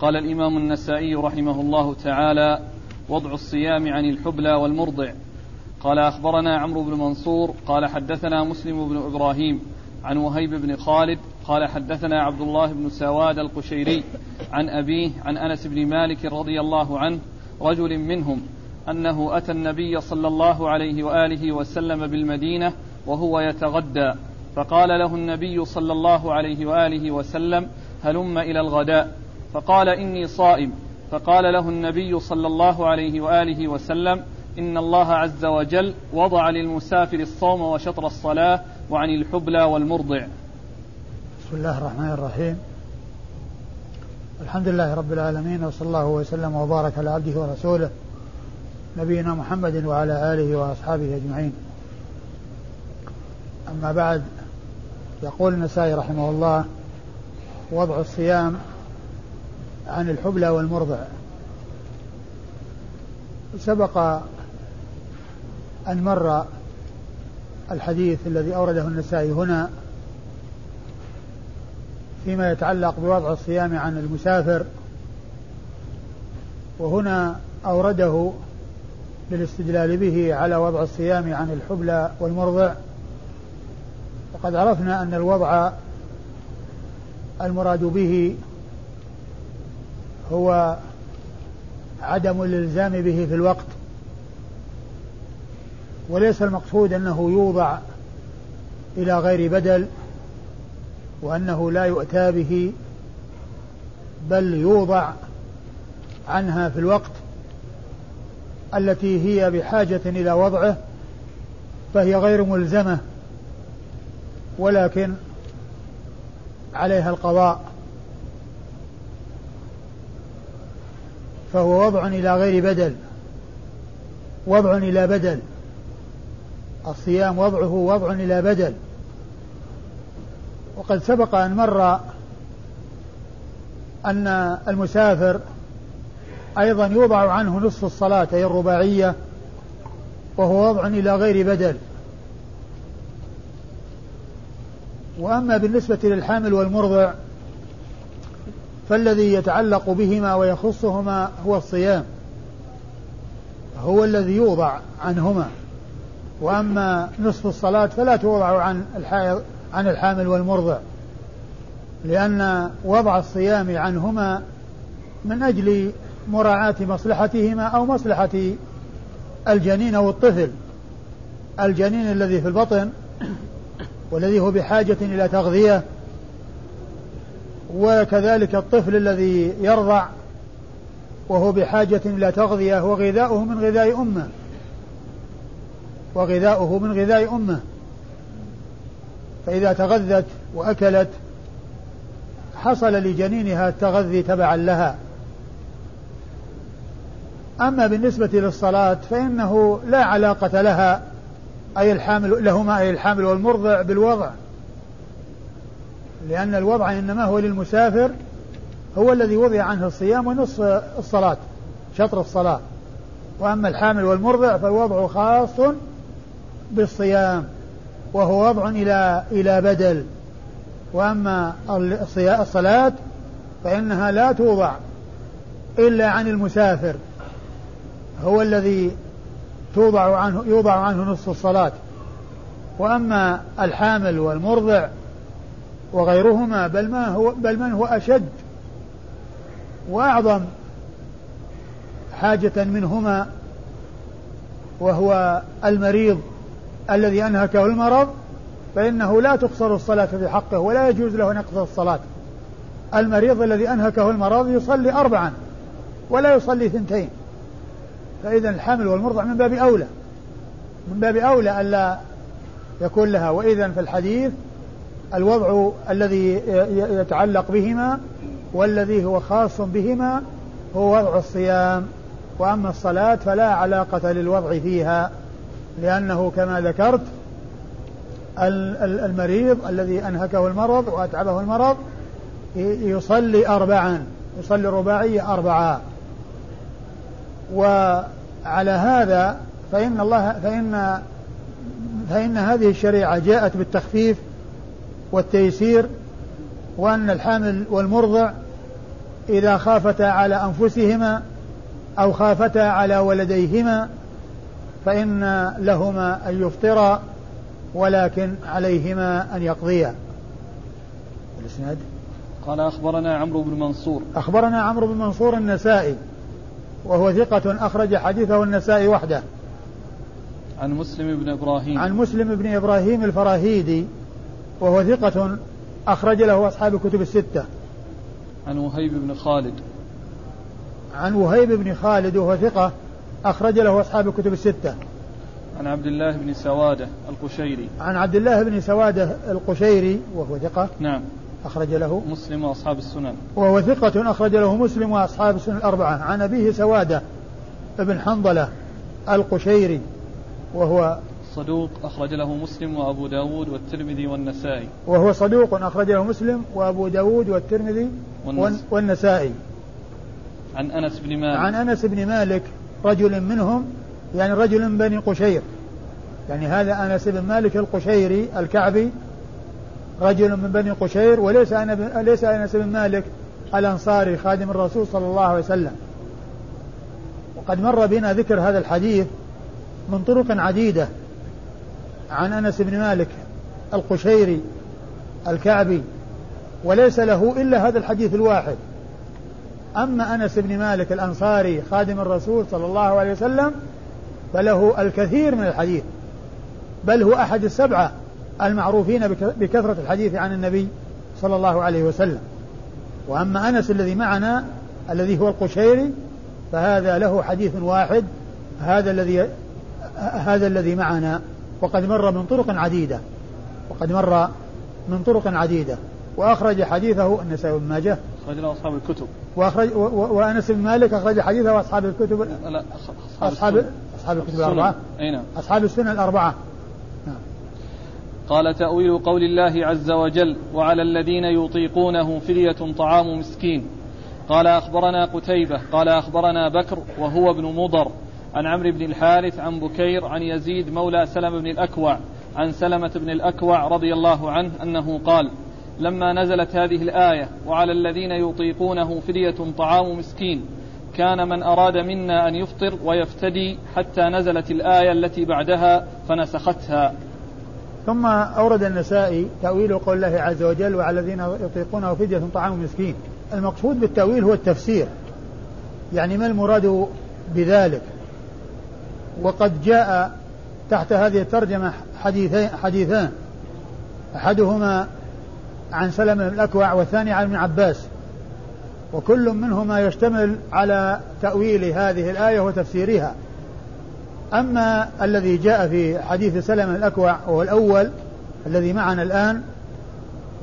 قال الإمام النسائي رحمه الله تعالى وضع الصيام عن الحبلى والمرضع. قال أخبرنا عمرو بن منصور قال حدثنا مسلم بن إبراهيم عن وهيب بن خالد قال حدثنا عبد الله بن سواد القشيري عن أبيه عن أنس بن مالك رضي الله عنه رجل منهم أنه أتى النبي صلى الله عليه وآله وسلم بالمدينة وهو يتغدى. فقال له النبي صلى الله عليه وآله وسلم هلم إلى الغداء. فقال إني صائم. فقال له النبي صلى الله عليه وآله وسلم إن الله عز وجل وضع للمسافر الصوم وشطر الصلاة وعن الحبلى والمرضع. بسم الله الرحمن الرحيم. الحمد لله رب العالمين وصلى الله وسلم وبارك على عبده ورسوله نبينا محمد وعلى آله وأصحابه أجمعين. أما بعد يقول النسائي رحمه الله وضع الصيام عن الحبلى والمرضع. سبق أن مر الحديث الذي أورده النسائي هنا فيما يتعلق بوضع الصيام عن المسافر وهنا أورده للاستدلال به على وضع الصيام عن الحبلى والمرضع. وقد عرفنا أن الوضع المراد به هو عدم الإلزام به في الوقت. وليس المقصود أنه يوضع إلى غير بدل وأنه لا يؤتى به بل يوضع عنها في الوقت التي هي بحاجة إلى وضعه فهي غير ملزمة ولكن عليها القضاء. فهو وضع إلى غير بدل. وضع إلى بدل. الصيام وضعه وضع إلى بدل. وقد سبق أن مر أن المسافر أيضا يوضع عنه نصف الصلاة أي الرباعية وهو وضع إلى غير بدل. وأما بالنسبة للحامل والمرضع فالذي يتعلق بهما ويخصهما هو الصيام هو الذي يوضع عنهما. وأما نصف الصلاة فلا توضع عن الحائض عن الحامل والمرضع لأن وضع الصيام عنهما من أجل مراعاة مصلحتهما أو مصلحة الجنين أو الطفل الجنين الذي في البطن والذي هو بحاجة إلى تغذية وكذلك الطفل الذي يرضع وهو بحاجة إلى تغذية وغذاؤه من غذاء أمة. وغذاؤه من غذاء أمة. فإذا تغذت وأكلت حصل لجنينها التغذي تبعا لها. أما بالنسبة للصلاة فإنه لا علاقة لها أي الحامل لهما أي الحامل والمرضع بالوضع. لأن الوضع إنما هو للمسافر هو الذي وضع عنه الصيام ونصف الصلاة شطر الصلاة. وأما الحامل والمرضع فالوضع خاص بالصيام وهو وضع إلى إلى بدل. وأما الصلاة فإنها لا توضع إلا عن المسافر هو الذي توضع عنه يوضع عنه نصف الصلاة. وأما الحامل والمرضع وغيرهما بل ما هو بل من هو أشد وأعظم حاجة منهما وهو المريض الذي أنهكه المرض فإنه لا تقصر الصلاة في حقه ولا يجوز له نقص الصلاة. المريض الذي أنهكه المرض يصلي أربعا ولا يصلي ثنتين. فإذا الحمل والمرضع من باب أولى من باب أولى ألا يكون لها. وإذا في الحديث الوضع الذي يتعلق بهما والذي هو خاص بهما هو وضع الصيام. وأما الصلاة فلا علاقة للوضع فيها لأنه كما ذكرت المريض الذي أنهكه المرض وأتعبه المرض يصلي أربعا يصلي الرباعية أربعة وعلى هذا فإن الله فإن فإن هذه الشريعة جاءت بالتخفيف والتيسير وأن الحامل والمرضع إذا خافتا على أنفسهما أو خافتا على ولديهما فإن لهما أن يفطرا ولكن عليهما أن يقضيا. الإسناد؟ قال أخبرنا عمرو بن منصور. أخبرنا عمرو بن منصور النسائي وهو ثقة أخرج حديثه النسائي وحده. عن مسلم بن إبراهيم. عن مسلم بن إبراهيم الفراهيدي وهو ثقة أخرج له أصحاب الكتب الستة. عن وهيب بن خالد. عن وهيب بن خالد وهو ثقة أخرج له أصحاب الكتب الستة. عن عبد الله بن سوادة القشيري. عن عبد الله بن سوادة القشيري وهو ثقة نعم. أخرج له. مسلم وأصحاب السنن. وهو ثقة أخرج له مسلم وأصحاب السنن الأربعة. عن أبيه سوادة بن حنظلة القشيري وهو صدوق أخرج له مسلم وأبو داود والترمذي والنسائي. وهو صدوق أخرج له مسلم وأبو داود والترمذي والنس... والنسائي. عن أنس بن مالك. عن أنس بن مالك رجل منهم يعني رجل من بني قشير. يعني هذا أنس بن مالك القشيري الكعبي رجل من بني قشير وليس أنا ليس أنس بن مالك الأنصاري خادم الرسول صلى الله عليه وسلم. وقد مر بنا ذكر هذا الحديث من طرق عديدة. عن أنس بن مالك القشيري الكعبي وليس له إلا هذا الحديث الواحد. أما أنس بن مالك الأنصاري خادم الرسول صلى الله عليه وسلم فله الكثير من الحديث. بل هو أحد السبعة المعروفين بكثرة الحديث عن النبي صلى الله عليه وسلم. وأما أنس الذي معنا الذي هو القشيري فهذا له حديث واحد هذا الذي هذا الذي معنا. وقد مر من طرق عديدة. وقد مر من طرق عديدة. وأخرج حديثه النسائي بن ماجه. أخرج له أصحاب الكتب. وأخرج وأنس بن مالك أخرج حديثه أصحاب الكتب. لا أصحاب أصحاب الكتب الأربعة. أي نعم. أصحاب السنة الأربعة. نعم. قال تأويل قول الله عز وجل وعلى الذين يطيقونه فدية طعام مسكين قال أخبرنا قتيبة قال أخبرنا بكر وهو ابن مضر. عن عمرو بن الحارث عن بكير عن يزيد مولى سلم بن الأكوع عن سلمة بن الأكوع رضي الله عنه أنه قال لما نزلت هذه الآية وعلى الذين يطيقونه فدية طعام مسكين كان من أراد منا أن يفطر ويفتدي حتى نزلت الآية التي بعدها فنسختها. ثم أورد النسائي تأويل قول الله عز وجل وعلى الذين يطيقونه فدية طعام مسكين. المقصود بالتأويل هو التفسير. يعني ما المراد بذلك؟ وقد جاء تحت هذه الترجمة حديثين حديثان. أحدهما عن سلمة بن الأكوع والثاني عن ابن عباس. وكل منهما يشتمل على تأويل هذه الآية وتفسيرها. أما الذي جاء في حديث سلمة الأكوع وهو الأول الذي معنا الآن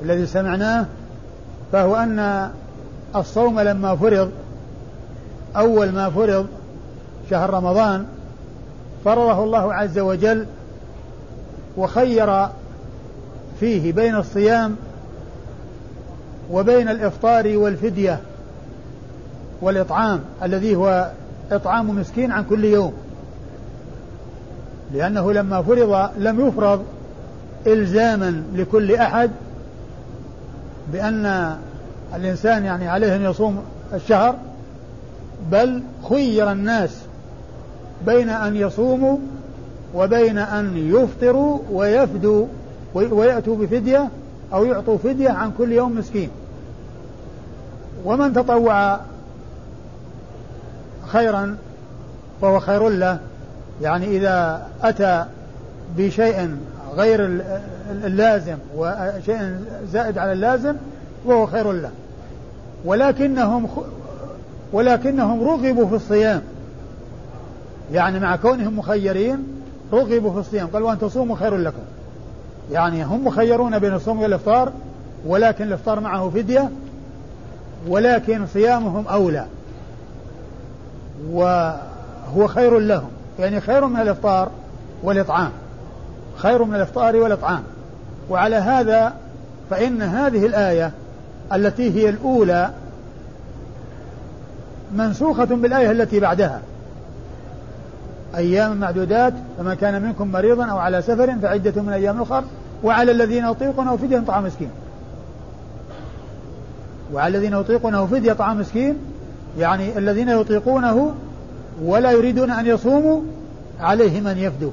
الذي سمعناه فهو أن الصوم لما فرض أول ما فرض شهر رمضان فرضه الله عز وجل وخير فيه بين الصيام وبين الإفطار والفدية والإطعام الذي هو إطعام مسكين عن كل يوم. لأنه لما فرض لم يفرض إلزاما لكل أحد بأن الإنسان يعني عليه أن يصوم الشهر بل خير الناس بين أن يصوموا وبين أن يفطروا ويفدوا ويأتوا بفدية أو يعطوا فدية عن كل يوم مسكين. ومن تطوع خيرا فهو خير له. يعني إذا أتى بشيء غير اللازم وشيء زائد على اللازم فهو خير له. ولكنهم ولكنهم رغبوا في الصيام. يعني مع كونهم مخيرين رغبوا في الصيام. قال وأن تصوموا خير لكم. يعني هم مخيرون بين الصوم والإفطار ولكن الإفطار معه فدية ولكن صيامهم أولى. وهو خير لهم. يعني خير من الإفطار والإطعام. خير من الإفطار والإطعام. وعلى هذا فإن هذه الآية التي هي الأولى منسوخة بالآية التي بعدها. أيام معدودات فمن كان منكم مريضا أو على سفر فعدة من أيام أخر وعلى الذين يطيقونه فدية طعام مسكين. وعلى الذين يطيقونه فدية طعام مسكين يعني الذين يطيقونه ولا يريدون أن يصوموا عليهم أن يفدوا.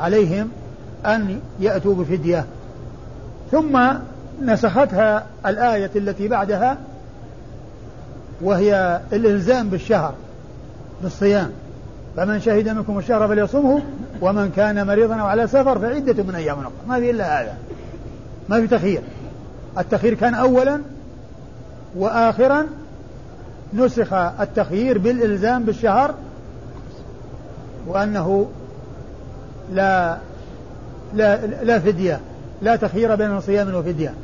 عليهم أن يأتوا بفدية. ثم نسختها الآية التي بعدها وهي الإلزام بالشهر بالصيام. فمن شهد منكم الشهر فليصمه ومن كان مريضا أو على سفر فعدة من أيام أخرى. ما في إلا هذا. ما في تخيير. التخيير كان أولا وآخرا نسخ التخيير بالإلزام بالشهر وأنه لا لا لا فدية. لا تخيير بين صيام وفدية.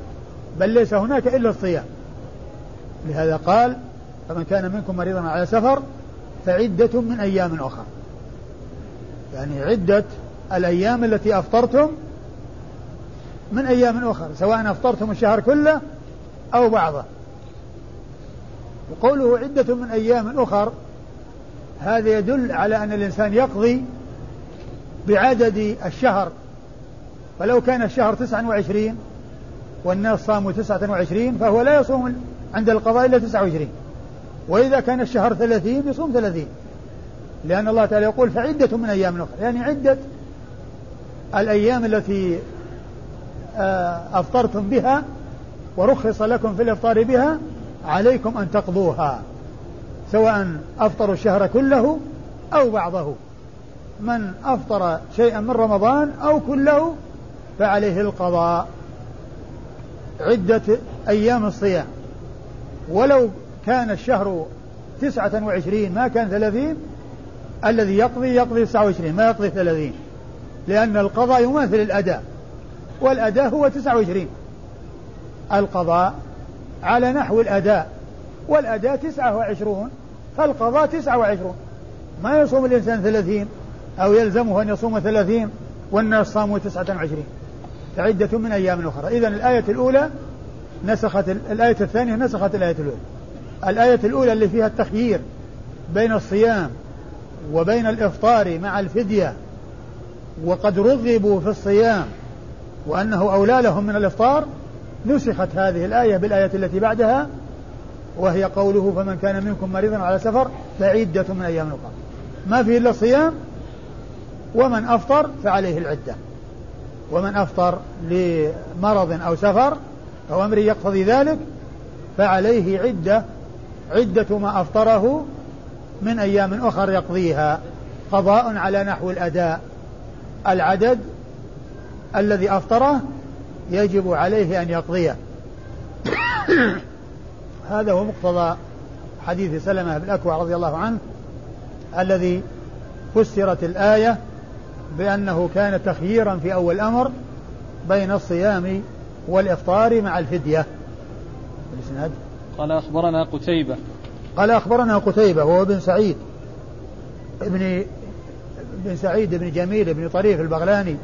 بل ليس هناك إلا الصيام. لهذا قال فمن كان منكم مريضا على سفر فعدة من أيام أخرى يعني عدة الأيام التي أفطرتم من أيام أخرى سواء أفطرتم الشهر كله أو بعضه. وقوله عدة من أيام أخر هذا يدل على أن الإنسان يقضي بعدد الشهر. فلو كان الشهر تسعة وعشرين والناس صاموا تسعة وعشرين فهو لا يصوم عند القضاء إلا تسعة وعشرين. وإذا كان الشهر ثلاثين يصوم ثلاثين. لأن الله تعالى يقول فعدة من أيام أخرى. يعني عدة الأيام التي آه، أفطرتم بها ورخص لكم في الإفطار بها عليكم أن تقضوها سواء أفطروا الشهر كله أو بعضه. من أفطر شيئا من رمضان أو كله فعليه القضاء. عدة أيام الصيام. ولو كان الشهر تسعة وعشرين ما كان ثلاثين الذي يقضي يقضي تسعة وعشرين ما يقضي ثلاثين لأن القضاء يماثل الأداء والأداء هو تسعة وعشرين. القضاء على نحو الأداء والأداء تسعة وعشرون فالقضاء تسعة وعشرون. ما يصوم الإنسان ثلاثين أو يلزمه أن يصوم ثلاثين والناس صاموا تسعة وعشرين. فعدة من أيام أخرى. إذا الآية الأولى نسخت الآية الثانية نسخت الآية الأولى. الآية الأولى اللي فيها التخيير بين الصيام وبين الإفطار مع الفدية وقد رغبوا في الصيام وأنه أولى لهم من الإفطار نسخت هذه الآية بالآية التي بعدها وهي قوله فمن كان منكم مريضا على سفر فعدة من أيام أخرى ما فيه إلا الصيام ومن أفطر فعليه العدة. ومن أفطر لمرض أو سفر أو أمر يقتضي ذلك فعليه عدة عدة ما أفطره من أيام أخر يقضيها قضاء على نحو الأداء. العدد الذي أفطره يجب عليه أن يقضيه. هذا هو مقتضى حديث سلمة بن الأكوع رضي الله عنه الذي فسرت الآية بأنه كان تخييرا في أول الأمر بين الصيام والإفطار مع الفدية. الإسناد قال أخبرنا قتيبة. قال أخبرنا قتيبة وهو بن سعيد. ابن بن سعيد بن جميل بن طريف البغلاني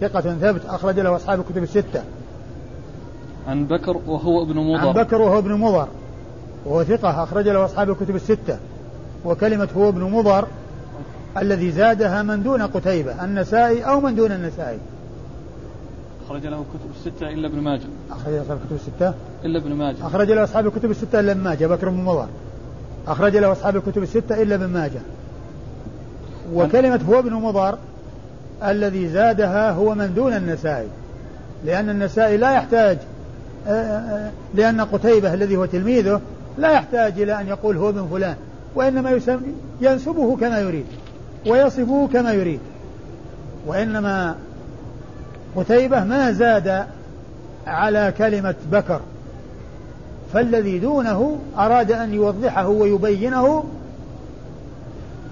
ثقة ثبت أخرج له أصحاب الكتب الستة. عن بكر وهو ابن مضر. عن بكر وهو ابن مضر. وهو ثقة أخرج له أصحاب الكتب الستة. وكلمة هو ابن مضر الذي زادها من دون قتيبة النسائي أو من دون النسائي. أخرج له كتب الستة إلا ابن ماجه. أخرج له أصحاب الكتب الستة؟ إلا ابن ماجه. أخرج له أصحاب الكتب الستة إلا ابن ماجه. بكر بن مضر أخرج له أصحاب الكتب الستة إلا ابن ماجه. وكلمة هو ابن مضر الذي زادها هو من دون النسائي. لأن النسائي لا يحتاج آه، آه، لأن قتيبة الذي هو تلميذه لا يحتاج إلى أن يقول هو ابن فلان. وإنما ينسبه كما يريد ويصفه كما يريد. وإنما قتيبة ما زاد على كلمة بكر فالذي دونه أراد أن يوضحه ويبينه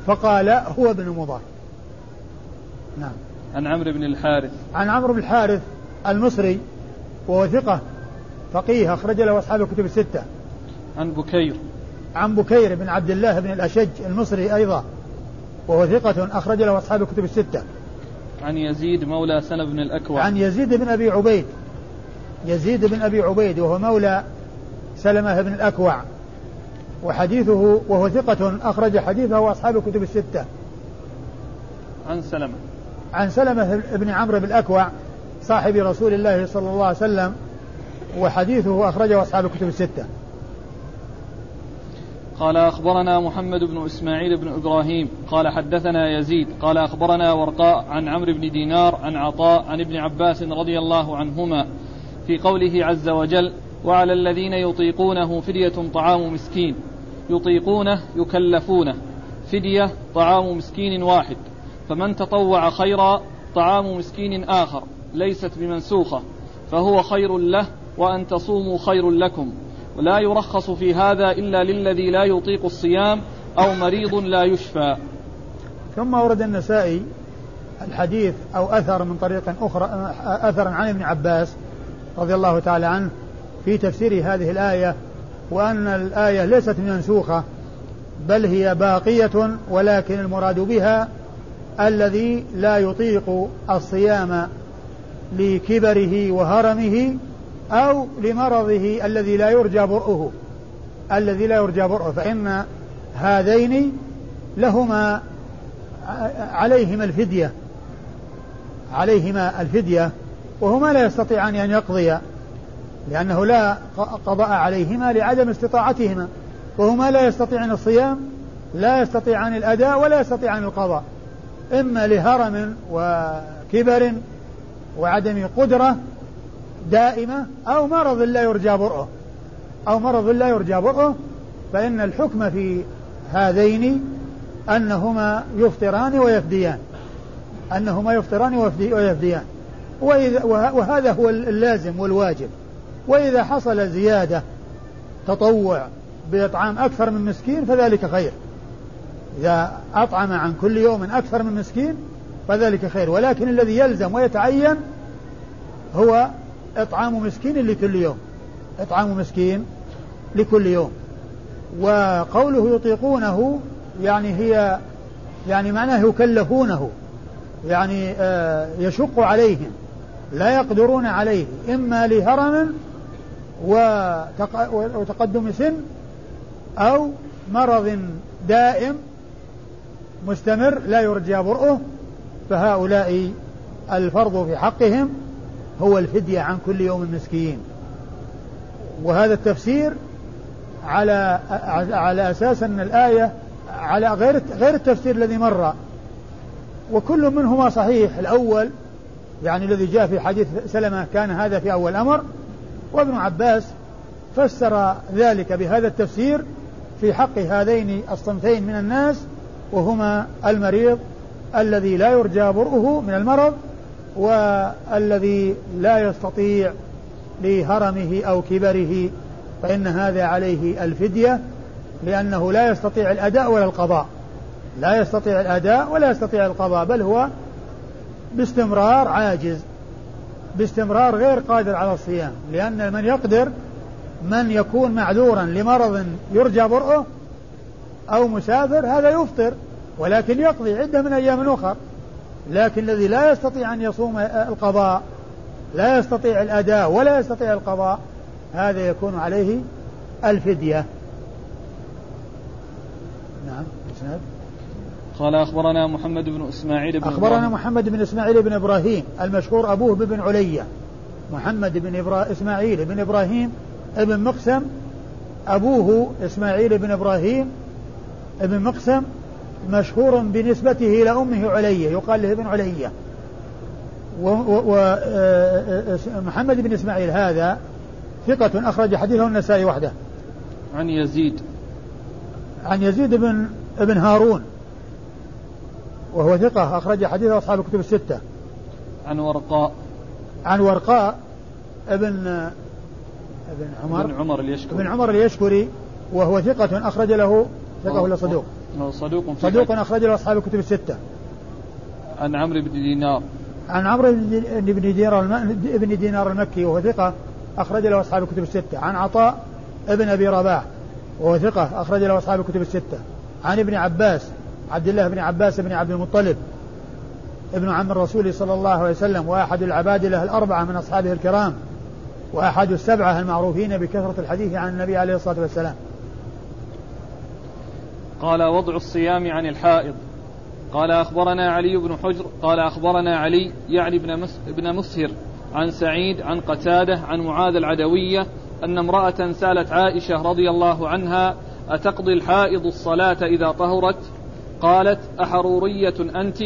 فقال هو ابن مضر. نعم. عن عمرو بن الحارث. عن عمرو بن الحارث المصري وهو ثقة فقيه أخرج له أصحاب الكتب الستة. عن بكير. عن بكير بن عبد الله بن الأشج المصري أيضا وهو ثقة أخرج له أصحاب الكتب الستة. عن يزيد مولى سلم بن الأكوع. عن يزيد بن أبي عبيد. يزيد بن أبي عبيد وهو مولى سلمة بن الأكوع. وحديثه وهو ثقة أخرج حديثه أصحاب الكتب الستة. عن سلمة. عن سلمة بن عمرو بن الأكوع صاحب رسول الله صلى الله عليه وسلم وحديثه أخرجه أصحاب الكتب الستة. قال أخبرنا محمد بن إسماعيل بن إبراهيم قال حدثنا يزيد قال أخبرنا ورقاء عن عمرو بن دينار عن عطاء عن ابن عباس رضي الله عنهما في قوله عز وجل وعلى الذين يطيقونه فدية طعام مسكين يطيقونه يكلفونه فدية طعام مسكين واحد فمن تطوع خيرا طعام مسكين آخر ليست بمنسوخة فهو خير له وأن تصوموا خير لكم. ولا يرخص في هذا إلا للذي لا يطيق الصيام أو مريض لا يشفى. ثم ورد النسائي الحديث أو أثر من طريق أخرى أثر عن ابن عباس رضي الله تعالى عنه في تفسير هذه الآية وأن الآية ليست منسوخة بل هي باقية ولكن المراد بها الذي لا يطيق الصيام لكبره وهرمه أو لمرضه الذي لا يرجى برؤه. الذي لا يرجى برؤه فإن هذين لهما عليهما الفدية عليهما الفدية وهما لا يستطيعان أن يقضيا لأنه لا قضاء عليهما لعدم استطاعتهما وهما لا يستطيعان الصيام لا يستطيعان الأداء ولا يستطيعان القضاء. إما لهرم وكبر وعدم قدرة دائمة أو مرض لا يرجى برؤه. أو مرض لا يرجى برؤه فإن الحكم في هذين أنهما يفطران ويفديان. أنهما يفطران ويفديان. وإذا وهذا هو اللازم والواجب. وإذا حصل زيادة تطوع بإطعام أكثر من مسكين فذلك خير. إذا أطعم عن كل يوم أكثر من مسكين فذلك خير. ولكن الذي يلزم ويتعين هو إطعام مسكين لكل يوم. إطعام مسكين لكل يوم. وقوله يطيقونه يعني هي يعني معناه يكلفونه. يعني آه يشق عليهم. لا يقدرون عليه. إما لهرم وتقدم سن أو مرض دائم مستمر لا يرجى برؤه. فهؤلاء الفرض في حقهم. هو الفدية عن كل يوم مسكين وهذا التفسير على على أساس أن الآية على غير غير التفسير الذي مر. وكل منهما صحيح. الأول يعني الذي جاء في حديث سلمة كان هذا في أول أمر وابن عباس فسر ذلك بهذا التفسير في حق هذين الصنفين من الناس وهما المريض الذي لا يرجى برؤه من المرض والذي لا يستطيع لهرمه أو كبره فإن هذا عليه الفدية لأنه لا يستطيع الأداء ولا القضاء. لا يستطيع الأداء ولا يستطيع القضاء بل هو باستمرار عاجز باستمرار غير قادر على الصيام. لأن من يقدر من يكون معذورا لمرض يرجى برؤه أو مسافر هذا يفطر ولكن يقضي عدة من أيام أخر. لكن الذي لا يستطيع أن يصوم القضاء لا يستطيع الأداء ولا يستطيع القضاء هذا يكون عليه الفدية. نعم إسناد. قال أخبرنا محمد بن إسماعيل بن أخبرنا إبراهيم. محمد بن إسماعيل بن إبراهيم المشهور أبوه بن علية محمد بن إبرا... إسماعيل بن إبراهيم ابن مقسم أبوه إسماعيل بن إبراهيم ابن مقسم مشهور بنسبته إلى أمه علية يقال له ابن علية. ومحمد آه، آه، بن إسماعيل هذا ثقة أخرج حديثه النسائي وحده. عن يزيد. عن يزيد بن ابن هارون. وهو ثقة أخرج حديثه أصحاب الكتب الستة. عن ورقاء. عن ورقاء ابن ابن عمر. ابن عمر اليشكري. ابن عمر اليشكري وهو ثقة أخرج له ثقة ولا صدوق؟ صدوق صدوق أخرج له أصحاب الكتب الستة. عن عمرو بن دينار. عن عمرو بن دينار ابن دينار المكي وهو ثقة أخرج له أصحاب الكتب الستة. عن عطاء ابن أبي رباح وهو ثقة أخرج له أصحاب الكتب الستة. عن ابن عباس عبد الله بن عباس بن عبد المطلب ابن عم الرسول صلى الله عليه وسلم وأحد العباد له الأربعة من أصحابه الكرام وأحد السبعة المعروفين بكثرة الحديث عن النبي عليه الصلاة والسلام. قال وضع الصيام عن الحائض. قال أخبرنا علي بن حجر قال أخبرنا علي يعني ابن مسهر عن سعيد عن قتادة عن معاذ العدوية أن امرأة سألت عائشة رضي الله عنها أتقضي الحائض الصلاة إذا طهرت؟ قالت أحرورية أنت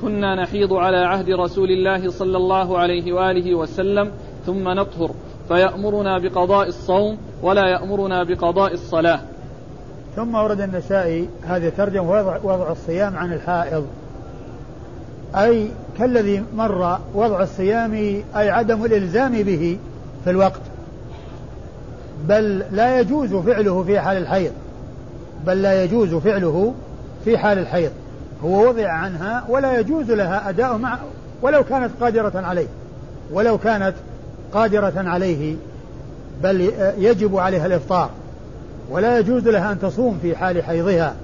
كنا نحيض على عهد رسول الله صلى الله عليه وآله وسلم ثم نطهر فيأمرنا بقضاء الصوم ولا يأمرنا بقضاء الصلاة. ثم ورد النسائي هذه ترجمة وضع, وضع الصيام عن الحائض. أي كالذي مر وضع الصيام أي عدم الإلزام به في الوقت. بل لا يجوز فعله في حال الحيض. بل لا يجوز فعله في حال الحيض. هو وضع عنها ولا يجوز لها أداء مع ولو كانت قادرة عليه. ولو كانت قادرة عليه. بل يجب عليها الإفطار. ولا يجوز لها أن تصوم في حال حيضها.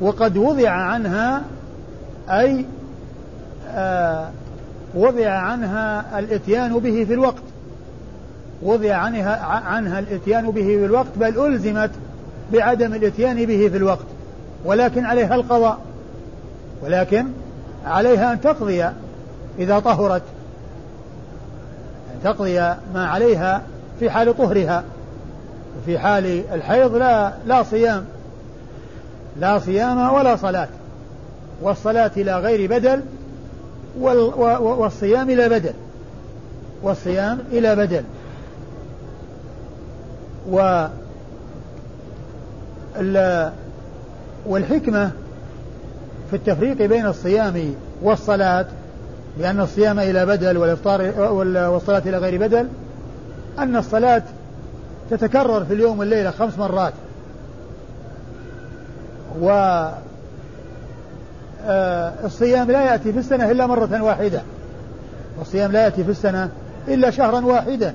وقد وضع عنها أي آه وضع عنها الإتيان به في الوقت. وضع عنها عنها الإتيان به في الوقت بل ألزمت بعدم الإتيان به في الوقت. ولكن عليها القضاء. ولكن عليها أن تقضي إذا طهرت أن تقضي ما عليها في حال طهرها. وفي حال الحيض لا لا صيام لا صيام ولا صلاة. والصلاة إلى غير بدل والصيام إلى بدل. والصيام إلى بدل. و والحكمة في التفريق بين الصيام والصلاة لأن الصيام إلى بدل والإفطار والصلاة إلى غير بدل أن الصلاة تتكرر في اليوم والليلة خمس مرات. و آه، الصيام لا يأتي في السنة إلا مرة واحدة. والصيام لا يأتي في السنة إلا شهرا واحدا.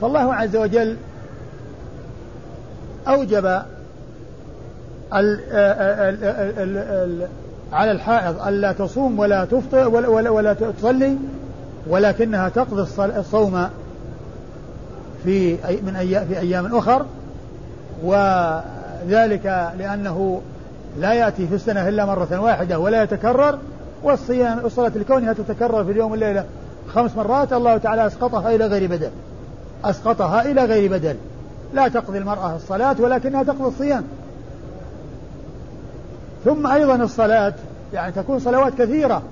فالله عز وجل أوجب ال ال ال على الحائض ألا تصوم ولا تفطر ولا, ولا, ولا تصلي ولكنها تقضي الصوم في من أيام في أيام أخر وذلك لأنه لا يأتي في السنة إلا مرة واحدة ولا يتكرر والصيام الصلاة لكونها تتكرر في اليوم والليلة خمس مرات الله تعالى أسقطها إلى غير بدل. أسقطها إلى غير بدل. لا تقضي المرأة الصلاة ولكنها تقضي الصيام. ثم أيضا الصلاة يعني تكون صلوات كثيرة.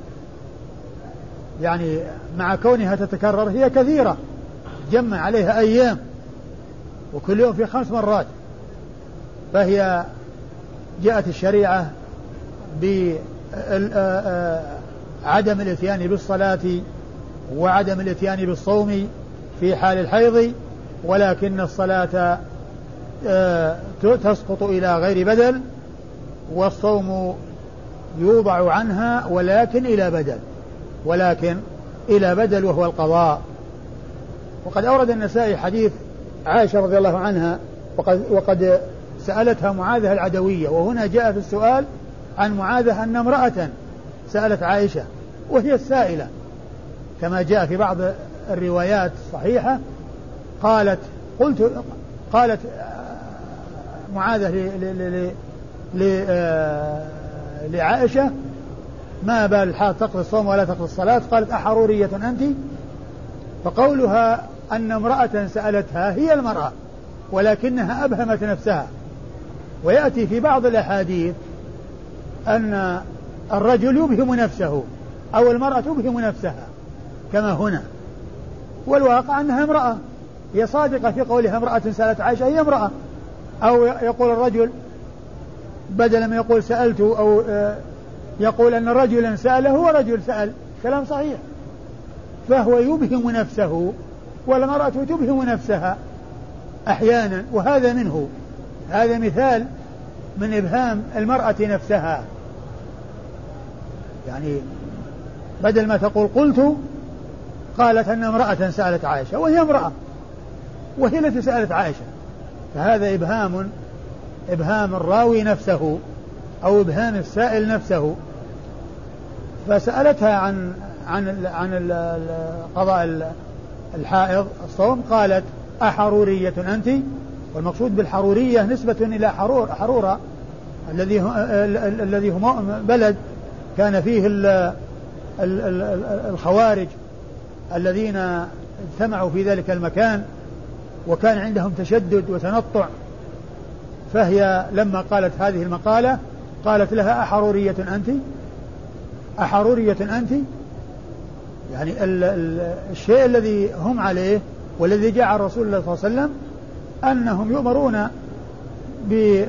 يعني مع كونها تتكرر هي كثيرة. جمع عليها أيام وكل يوم في خمس مرات. فهي جاءت الشريعة بعدم الإتيان بالصلاة وعدم الإتيان بالصوم في حال الحيض ولكن الصلاة تسقط إلى غير بدل والصوم يوضع عنها ولكن إلى بدل ولكن إلى بدل وهو القضاء. وقد أورد النسائي حديث عائشة رضي الله عنها وقد, وقد سألتها معاذة العدوية وهنا جاء في السؤال عن معاذة أن امرأة سألت عائشة وهي السائلة. كما جاء في بعض الروايات الصحيحة قالت قلت قالت معاذة لعائشة ما بال الحال تقضي الصوم ولا تقضي الصلاة؟ قالت أحرورية أنت؟ فقولها أن امرأة سألتها هي المرأة ولكنها أبهمت نفسها. ويأتي في بعض الأحاديث أن الرجل يبهم نفسه أو المرأة تبهم نفسها كما هنا. والواقع أنها امرأة. هي صادقة في قولها امرأة سألت عائشة هي امرأة. أو يقول الرجل بدل ما يقول سألت أو آه، يقول أن رجلا سأله هو رجل سأل. كلام صحيح. فهو يبهم نفسه. والمرأة تبهم نفسها أحيانا وهذا منه. هذا مثال من إبهام المرأة نفسها. يعني بدل ما تقول قلت قالت أن امرأة سألت عائشة وهي امرأة وهي التي سألت عائشة. فهذا إبهام إبهام الراوي نفسه أو إبهام السائل نفسه. فسألتها عن عن عن قضاء الحائض الصوم قالت أحرورية أنت؟ والمقصود بالحرورية نسبة إلى حرور حرورة. الذي الذي هو بلد كان فيه الخوارج الذين اجتمعوا في ذلك المكان وكان عندهم تشدد وتنطع. فهي لما قالت هذه المقالة قالت لها أحرورية أنت؟ أحرورية أنت؟ يعني ال ال الشيء الذي هم عليه والذي جاء الرسول الله صلى الله عليه وسلم أنهم يؤمرون ب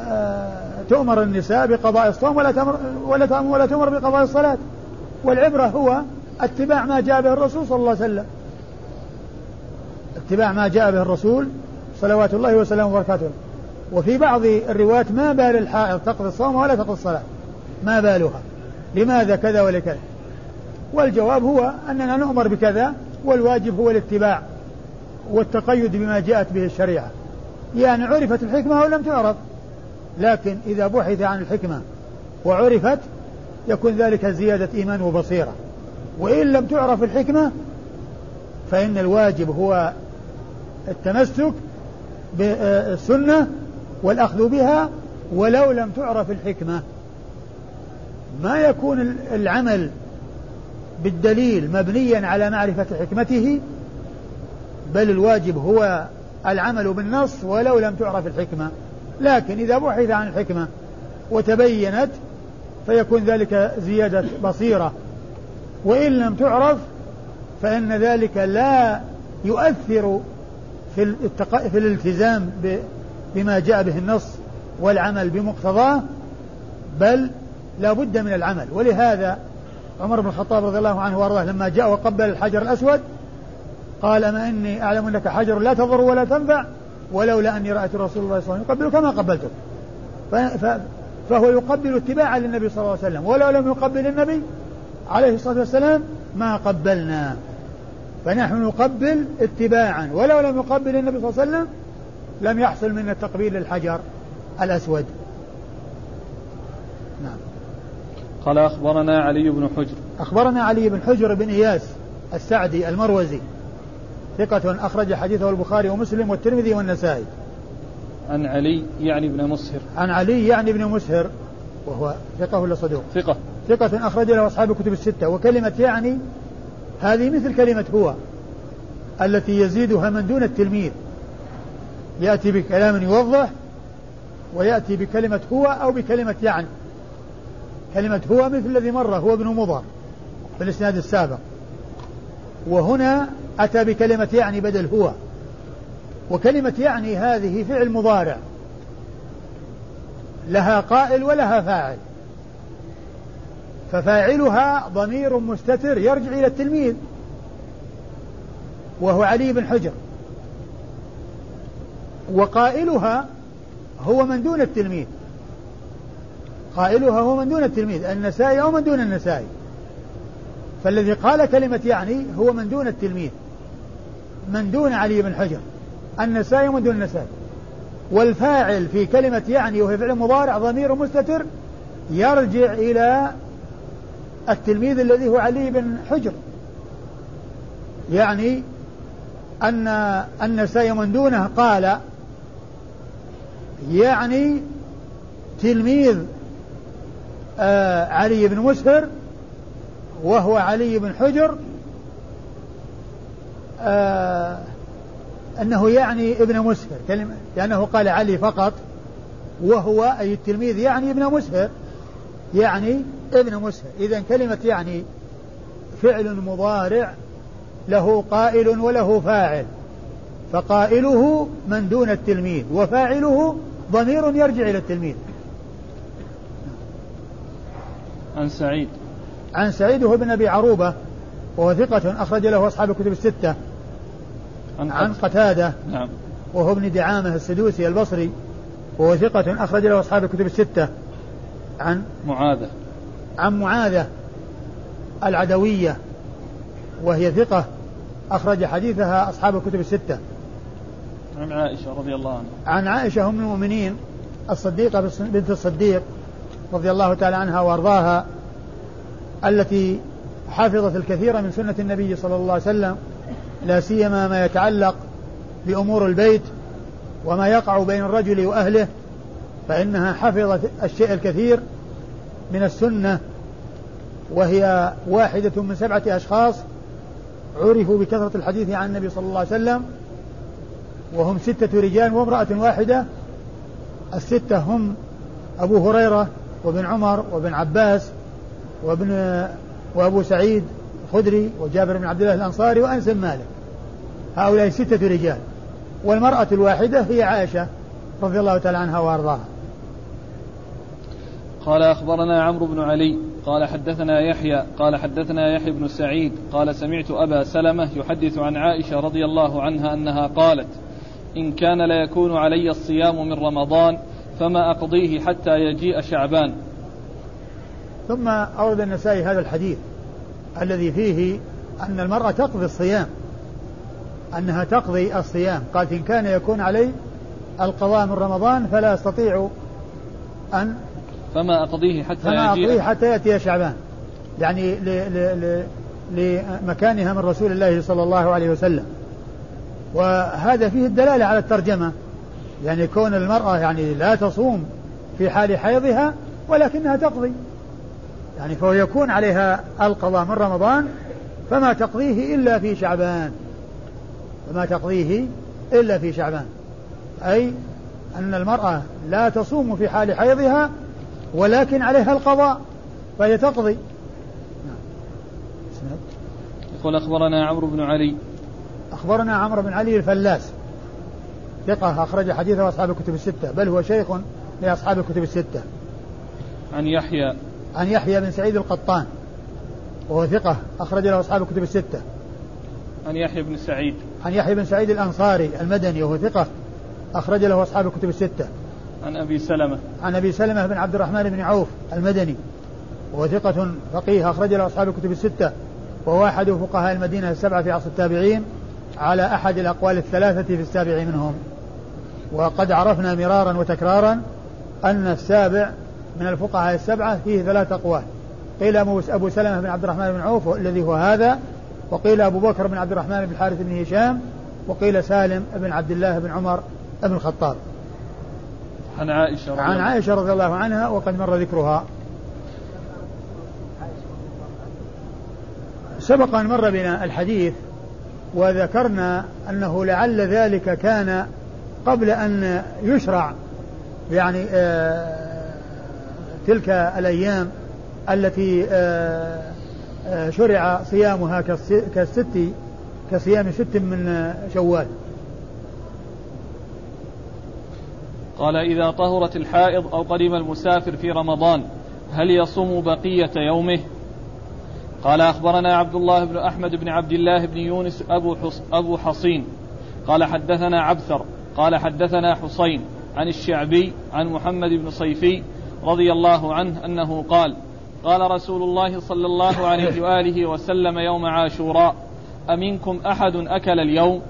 آه، تؤمر النساء بقضاء الصوم ولا تأمر ولا ولا تؤمر بقضاء الصلاة. والعبرة هو اتباع ما جاء به الرسول صلى الله عليه وسلم. اتباع ما جاء به الرسول صلوات الله وسلامه وبركاته. وفي بعض الروايات ما بال الحائض تقضي الصوم ولا تقضي الصلاة. ما بالها. لماذا كذا ولكذا؟ والجواب هو أننا نؤمر بكذا والواجب هو الاتباع والتقيد بما جاءت به الشريعة. يعني عرفت الحكمة أو لم تعرف لكن إذا بحث عن الحكمة وعرفت يكون ذلك زيادة إيمان وبصيرة. وإن لم تعرف الحكمة فإن الواجب هو التمسك بالسنة والأخذ بها ولو لم تعرف الحكمة. ما يكون العمل بالدليل مبنيا على معرفة حكمته بل الواجب هو العمل بالنص ولو لم تعرف الحكمة. لكن إذا بحث عن الحكمة وتبينت فيكون ذلك زيادة بصيرة. وإن لم تعرف فإن ذلك لا يؤثر في, التق... في الالتزام ب... بما جاء به النص والعمل بمقتضاه بل لا بد من العمل. ولهذا عمر بن الخطاب رضي الله عنه وأرضاه لما جاء وقبل الحجر الأسود قال ما إني أعلم أنك حجر لا تضر ولا تنفع ولولا أني رأيت رسول الله صلى الله عليه وسلم يقبلك كما قبلته فهو يقبل اتباعا للنبي صلى الله عليه وسلم ولو لم يقبل النبي عليه الصلاة والسلام ما قبلنا. فنحن نقبل اتباعا ولو لم يقبل النبي صلى الله عليه وسلم لم يحصل منا التقبيل للحجر الأسود نعم قال أخبرنا علي بن حجر أخبرنا علي بن حجر بن إياس السعدي المروزي ثقة أخرج حديثه البخاري ومسلم والترمذي والنسائي. عن علي يعني ابن مسهر. عن علي يعني ابن مسهر وهو ثقة ولا صدوق؟ ثقة. ثقة أخرج له أصحاب الكتب الستة وكلمة يعني هذه مثل كلمة هو التي يزيدها من دون التلميذ يأتي بكلام يوضح ويأتي بكلمة هو أو بكلمة يعني كلمة هو مثل الذي مر هو ابن مضر في الإسناد السابق. وهنا أتى بكلمة يعني بدل هو. وكلمة يعني هذه فعل مضارع. لها قائل ولها فاعل. ففاعلها ضمير مستتر يرجع إلى التلميذ. وهو علي بن حجر. وقائلها هو من دون التلميذ. قائلها هو من دون التلميذ النسائي أو من دون النسائي. فالذي قال كلمة يعني هو من دون التلميذ من دون علي بن حجر النسائي ومن دون النسائي. والفاعل في كلمة يعني وهي فعل مضارع ضمير مستتر يرجع إلى التلميذ الذي هو علي بن حجر. يعني أن النسائي من دونه قال يعني تلميذ علي بن مسهر وهو علي بن حجر آه أنه يعني ابن مسهر كلمة لأنه قال علي فقط وهو أي التلميذ يعني ابن مسهر يعني ابن مسهر. إذا كلمة يعني فعل مضارع له قائل وله فاعل فقائله من دون التلميذ وفاعله ضمير يرجع إلى التلميذ. عن سعيد. عن سعيد هو ابن أبي عروبة وهو ثقة أخرج له أصحاب الكتب الستة. عن, عن قتادة نعم. وهو ابن دعامة السدوسي البصري وهو ثقة أخرج له أصحاب الكتب الستة. عن معاذة. عن معاذة العدوية وهي ثقة أخرج حديثها أصحاب الكتب الستة. عن عائشة رضي الله عنها. عن عائشة أم المؤمنين الصديقة بنت الصديق رضي الله تعالى عنها وأرضاها التي حفظت الكثير من سنة النبي صلى الله عليه وسلم لا سيما ما يتعلق بأمور البيت وما يقع بين الرجل وأهله فإنها حفظت الشيء الكثير من السنة وهي واحدة من سبعة أشخاص عرفوا بكثرة الحديث عن النبي صلى الله عليه وسلم وهم ستة رجال وامرأة واحدة الستة هم أبو هريرة وابن عمر وابن عباس وابن وأبو سعيد الخدري وجابر بن عبد الله الأنصاري وأنس مالك. هؤلاء ستة رجال. والمرأة الواحدة هي عائشة رضي الله تعالى عنها وأرضاها. قال أخبرنا عمرو بن علي قال حدثنا يحيى قال حدثنا يحيى بن سعيد قال سمعت أبا سلمة يحدث عن عائشة رضي الله عنها أنها قالت إن كان ليكون علي الصيام من رمضان فما أقضيه حتى يجيء شعبان. ثم أورد النسائي هذا الحديث الذي فيه أن المرأة تقضي الصيام أنها تقضي الصيام. قالت إن كان يكون علي القضاء من رمضان فلا أستطيع أن فما أقضيه حتى فما أقضيه حتى يأتي شعبان. يعني ل ل ل لمكانها من رسول الله صلى الله عليه وسلم. وهذا فيه الدلالة على الترجمة. يعني كون المرأة يعني لا تصوم في حال حيضها ولكنها تقضي. يعني فهو يكون عليها القضاء من رمضان فما تقضيه إلا في شعبان. فما تقضيه إلا في شعبان. أي أن المرأة لا تصوم في حال حيضها ولكن عليها القضاء فهي تقضي. يقول أخبرنا عمرو بن علي. أخبرنا عمرو بن علي الفلاس. ثقة أخرج حديثه أصحاب الكتب الستة. بل هو شيخ لأصحاب الكتب الستة. عن يحيى. عن يحيى بن سعيد القطان. وهو ثقة أخرج له أصحاب الكتب الستة. عن يحيى بن سعيد. عن يحيى بن سعيد الأنصاري المدني وهو ثقة أخرج له أصحاب الكتب الستة. عن أبي سلمة. عن أبي سلمة بن عبد الرحمن بن عوف المدني وهو ثقة فقيه أخرج له أصحاب الكتب الستة. وهو أحد فقهاء المدينة السبعة في عصر التابعين على أحد الأقوال الثلاثة في السابع منهم. وقد عرفنا مرارا وتكرارا أن السابع من الفقهاء السبعة فيه ثلاث أقوال. قيل أبو سلمة بن عبد الرحمن بن عوف الذي هو هذا وقيل أبو بكر بن عبد الرحمن بن الحارث بن هشام وقيل سالم بن عبد الله بن عمر بن الخطاب. عن عائشة رضي عن عائشة رضي الله عنها وقد مر ذكرها. سبق أن مر بنا الحديث وذكرنا أنه لعل ذلك كان قبل أن يشرع يعني آه تلك الأيام التي آه آه شرع صيامها كالست كصيام ست من شوال. قال إذا طهرت الحائض أو قدم المسافر في رمضان هل يصوم بقية يومه؟ قال أخبرنا عبد الله بن أحمد بن عبد الله بن يونس أبو, حص أبو حصين. قال حدثنا عبثر قال حدثنا حسين عن الشعبي عن محمد بن صيفي رضي الله عنه أنه قال قال رسول الله صلى الله عليه وآله وسلم يوم عاشوراء أمنكم أحد أكل اليوم؟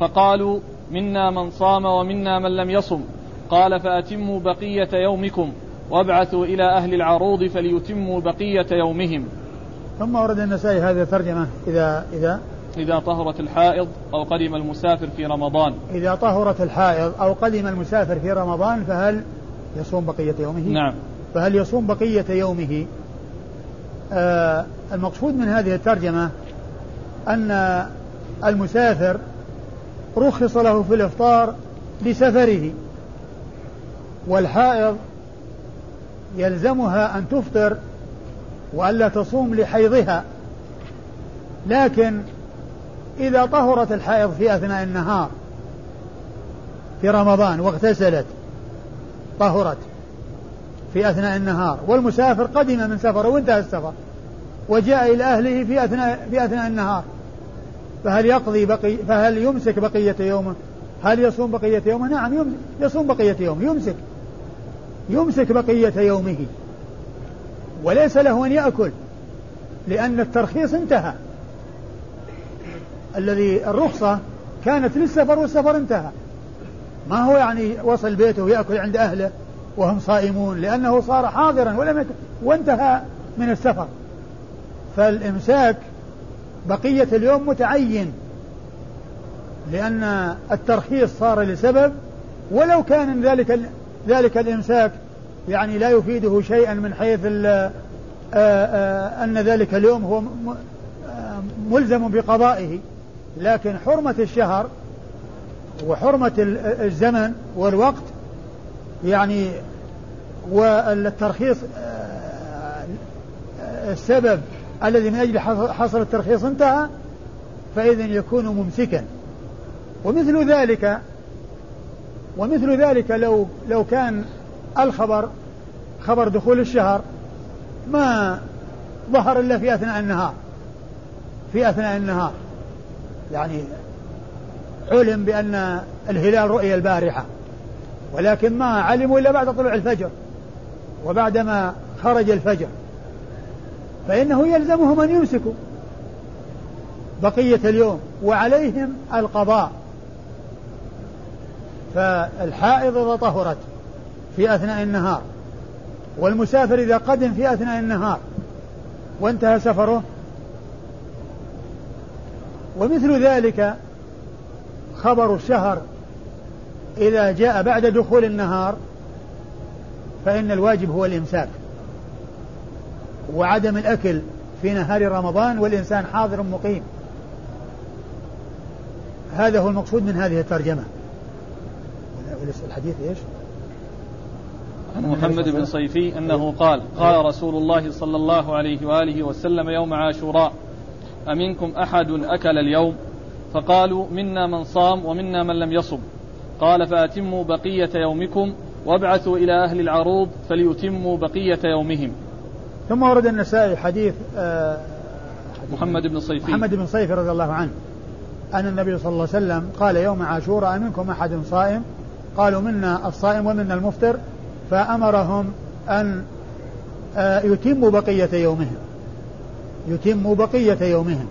فقالوا منا من صام ومنا من لم يصم. قال فأتموا بقية يومكم وابعثوا إلى أهل العروض فليتموا بقية يومهم. ثم ورد النسائي هذه الترجمة إذا إذا إذا طهرت الحائض أو قدم المسافر في رمضان. إذا طهرت الحائض أو قدم المسافر في رمضان فهل يصوم بقية يومه؟ نعم. فهل يصوم بقية يومه؟ آه المقصود من هذه الترجمة أن المسافر رخص له في الإفطار لسفره والحائض يلزمها أن تفطر وألا تصوم لحيضها. لكن إذا طهرت الحائض في أثناء النهار في رمضان واغتسلت طهرت في أثناء النهار والمسافر قدم من سفره وانتهى السفر وجاء إلى أهله في أثناء في أثناء النهار فهل يقضي بقي فهل يمسك بقية يومه؟ هل يصوم بقية يومه؟ نعم يصوم بقية يومه يمسك يمسك بقية يومه وليس له أن يأكل لأن الترخيص انتهى الذي الرخصة كانت للسفر والسفر انتهى. ما هو يعني وصل بيته ويأكل عند أهله وهم صائمون لأنه صار حاضرا ولم يت... وانتهى من السفر. فالإمساك بقية اليوم متعين لأن الترخيص صار لسبب ولو كان ذلك ذلك الإمساك يعني لا يفيده شيئا من حيث آآ آآ أن ذلك اليوم هو ملزم بقضائه. لكن حرمة الشهر وحرمة الزمن والوقت يعني والترخيص آه، السبب الذي من أجل حصل الترخيص انتهى فإذا يكون ممسكا. ومثل ذلك ومثل ذلك لو لو كان الخبر خبر دخول الشهر ما ظهر إلا في أثناء النهار. في أثناء النهار. يعني علم بأن الهلال رؤي البارحة ولكن ما علموا إلا بعد طلوع الفجر وبعدما خرج الفجر. فإنه يلزمهم أن يمسكوا بقية اليوم وعليهم القضاء. فالحائض إذا طهرت في أثناء النهار والمسافر إذا قدم في أثناء النهار وانتهى سفره ومثل ذلك خبر الشهر إذا جاء بعد دخول النهار فإن الواجب هو الإمساك. وعدم الأكل في نهار رمضان والإنسان حاضر مقيم. هذا هو المقصود من هذه الترجمة. الحديث إيش؟ عن محمد بن صيفي أنه قال قال رسول الله صلى الله عليه وآله وسلم يوم عاشوراء. أمنكم أحد أكل اليوم؟ فقالوا منا من صام ومنا من لم يصم. قال فأتموا بقية يومكم وابعثوا إلى أهل العروض فليتموا بقية يومهم. ثم ورد النسائي حديث آه محمد بن صيفي محمد بن صيفي رضي الله عنه أن النبي صلى الله عليه وسلم قال يوم عاشوراء منكم أحد صائم؟ قالوا منا الصائم ومنا المفطر. فأمرهم أن آه، يتموا بقية يومهم. يتموا بقية يومهم.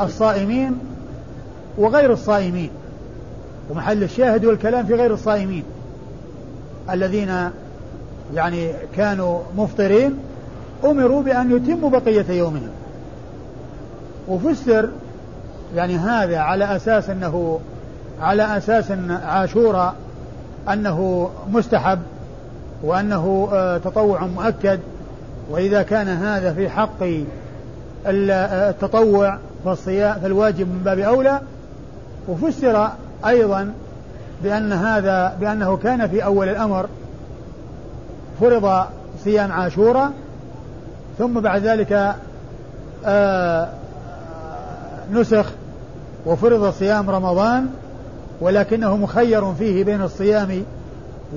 الصائمين وغير الصائمين. ومحل الشاهد والكلام في غير الصائمين. الذين يعني كانوا مفطرين أمروا بأن يتموا بقية يومهم. وفسر يعني هذا على أساس أنه على أساس أن عاشوراء أنه مستحب وأنه آه، تطوع مؤكد. وإذا كان هذا في حق التطوع فالصيام فالواجب من باب أولى وفسر أيضا بأن هذا بأنه كان في أول الأمر فرض صيام عاشوراء ثم بعد ذلك آه نسخ وفرض صيام رمضان ولكنه مخير فيه بين الصيام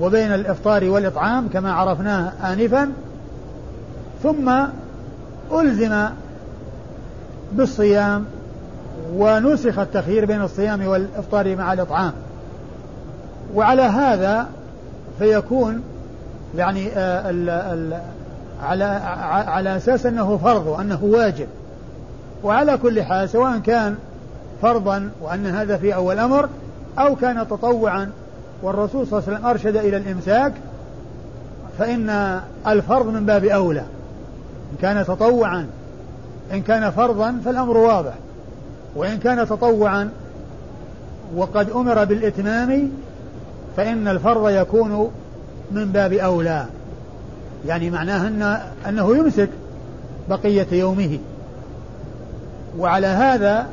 وبين الإفطار والإطعام كما عرفناه آنفا ثم ألزم بالصيام ونسخ التخيير بين الصيام والإفطار مع الإطعام. وعلى هذا فيكون يعني آه، ال ال على على أساس أنه فرض وأنه واجب. وعلى كل حال سواء كان فرضا وأن هذا في أول أمر أو كان تطوعا والرسول صلى الله عليه وسلم أرشد إلى الإمساك فإن الفرض من باب أولى. إن كان تطوعا إن كان فرضا فالأمر واضح وإن كان تطوعا وقد أمر بالإتمام فإن الفرض يكون من باب أولى. يعني معناه أن أنه يمسك بقية يومه. وعلى هذا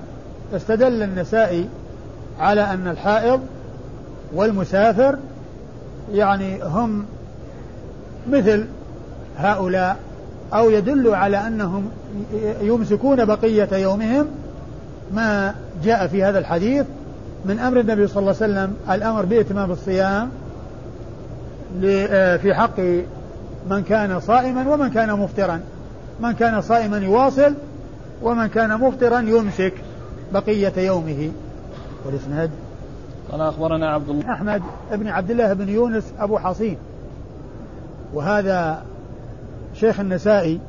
استدل النسائي على أن الحائض والمسافر يعني هم مثل هؤلاء أو يدل على أنهم يمسكون بقية يومهم ما جاء في هذا الحديث من أمر النبي صلى الله عليه وسلم الأمر بإتمام الصيام آه، في حق من كان صائما ومن كان مفطرا. من كان صائما يواصل ومن كان مفطرا يمسك بقية يومه. والإسناد؟ قال أخبرنا عبد الله. أحمد بن عبد الله بن يونس أبو حصين. وهذا شيخ النسائي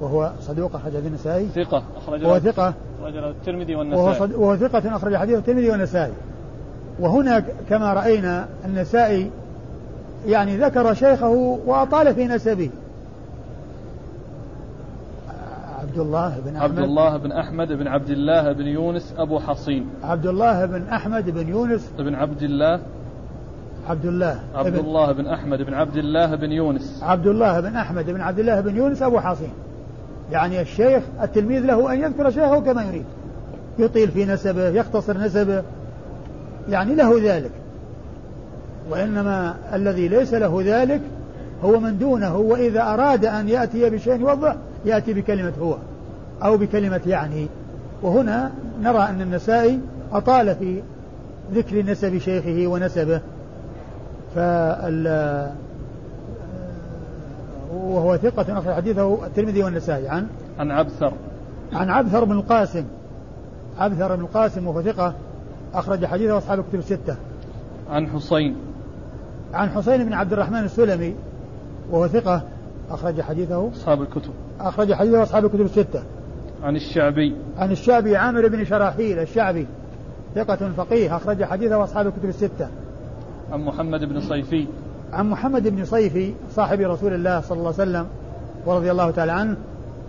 وهو صدوق أخرج حديث النسائي. ثقة أخرج وهو ثقة. أخرج الترمذي والنسائي. وهو, صد... وهو ثقة أخرج حديث الترمذي والنسائي. وهنا كما رأينا النسائي يعني ذكر شيخه وأطال في نسبه. عبد الله بن أحمد. عبد الله بن أحمد بن عبد الله بن يونس أبو حصين. عبد الله بن أحمد بن يونس. بن عبد الله عبد الله عبد الله بن أحمد بن عبد الله بن يونس. عبد الله بن أحمد بن عبد الله بن يونس أبو حصين. يعني الشيخ التلميذ له أن يذكر شيخه كما يريد. يطيل في نسبه يختصر نسبه. يعني له ذلك. وإنما الذي ليس له ذلك هو من دونه وإذا أراد أن يأتي بشيء يوضح يأتي بكلمة هو أو بكلمة يعني. وهنا نرى أن النسائي أطال في ذكر نسب شيخه ونسبه. فال وهو ثقة أخرج حديثه الترمذي والنسائي. عن؟ عن عبثر. عن عبثر بن القاسم. عبثر بن القاسم وهو ثقة أخرج حديثه أصحاب الكتب الستة. عن حسين. عن حسين بن عبد الرحمن السلمي وهو ثقة أخرج حديثه أصحاب الكتب. أخرج حديثه أصحاب الكتب الستة. عن الشعبي. عن الشعبي عامر بن شراحيل الشعبي. ثقة فقيه أخرج حديثه أصحاب الكتب الستة. عن محمد بن صيفي. عن محمد بن صيفي صاحب رسول الله صلى الله عليه وسلم ورضي الله تعالى عنه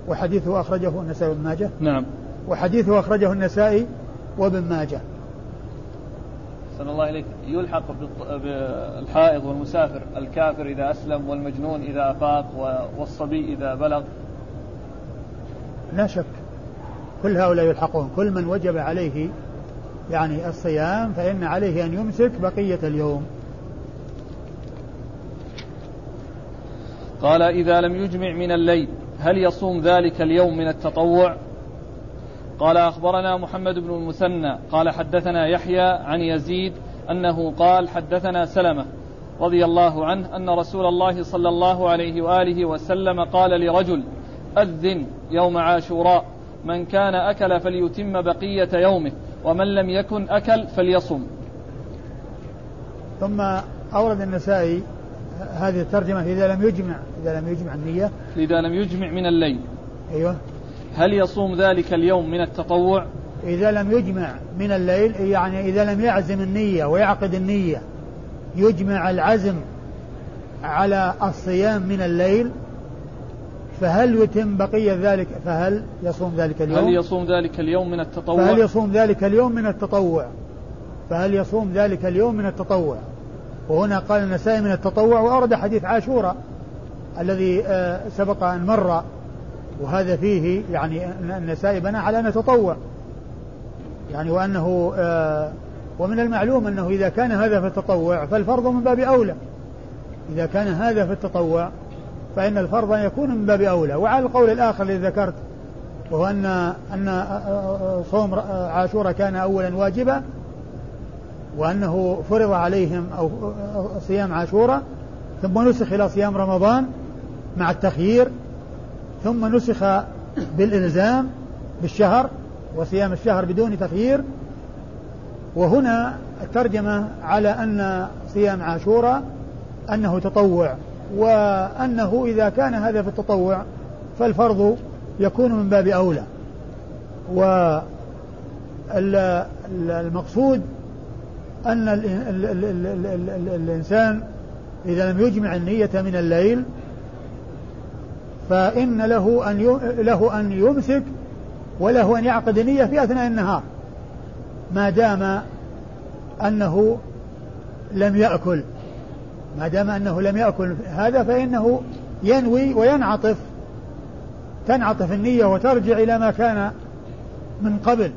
وحديثه أخرجه النسائي وابن ماجه. نعم. وحديثه أخرجه النسائي وابن ماجه. صلى الله إليك. يلحق بالحائض والمسافر الكافر إذا أسلم والمجنون إذا أفاق والصبي إذا بلغ. لا شك. كل هؤلاء يلحقون. كل من وجب عليه يعني الصيام فإن عليه أن يمسك بقية اليوم. قال إذا لم يجمع من الليل هل يصوم ذلك اليوم من التطوع؟ قال أخبرنا محمد بن المثنى. قال حدثنا يحيى عن يزيد أنه قال حدثنا سلمة رضي الله عنه أن رسول الله صلى الله عليه وآله وسلم قال لرجل أذن يوم عاشوراء من كان أكل فليتم بقية يومه. ومن لم يكن أكل فليصم ثم أورد النسائي هذه الترجمة إذا لم يجمع إذا لم يجمع النية. إذا لم يجمع من الليل. أيوه. هل يصوم ذلك اليوم من التطوع؟ إذا لم يجمع من الليل يعني إذا لم يعزم النية ويعقد النية يجمع العزم على الصيام من الليل فهل يتم بقية ذلك؟ فهل يصوم ذلك اليوم؟ هل يصوم ذلك اليوم من التطوع؟ فهل يصوم ذلك اليوم من التطوع؟ فهل يصوم ذلك اليوم من التطوع؟ وهنا قال النسائي من التطوع وأورد حديث عاشوراء الذي آه، سبق أن مر وهذا فيه يعني النسائي بنى على أنه تطوع. يعني وأنه آه، ومن المعلوم أنه إذا كان هذا في التطوع فالفرض من باب أولى. إذا كان هذا في التطوع فإن الفرض يكون من باب أولى. وعلى القول الآخر الذي ذكرت وهو أن أن صوم عاشوراء كان أولا واجبا وأنه فرض عليهم أو صيام عاشوراء ثم نسخ إلى صيام رمضان مع التخيير ثم نسخ بالإلزام بالشهر وصيام الشهر بدون تخيير. وهنا الترجمة على أن صيام عاشوراء أنه تطوع. وأنه إذا كان هذا في التطوع فالفرض يكون من باب أولى. والمقصود أن الإنسان إذا لم يجمع النية من الليل فإن له أن له أن يمسك وله أن يعقد نية في أثناء النهار. ما دام أنه لم يأكل ما دام أنه لم يأكل هذا فإنه ينوي وينعطف. تنعطف النية وترجع إلى ما كان من قبل.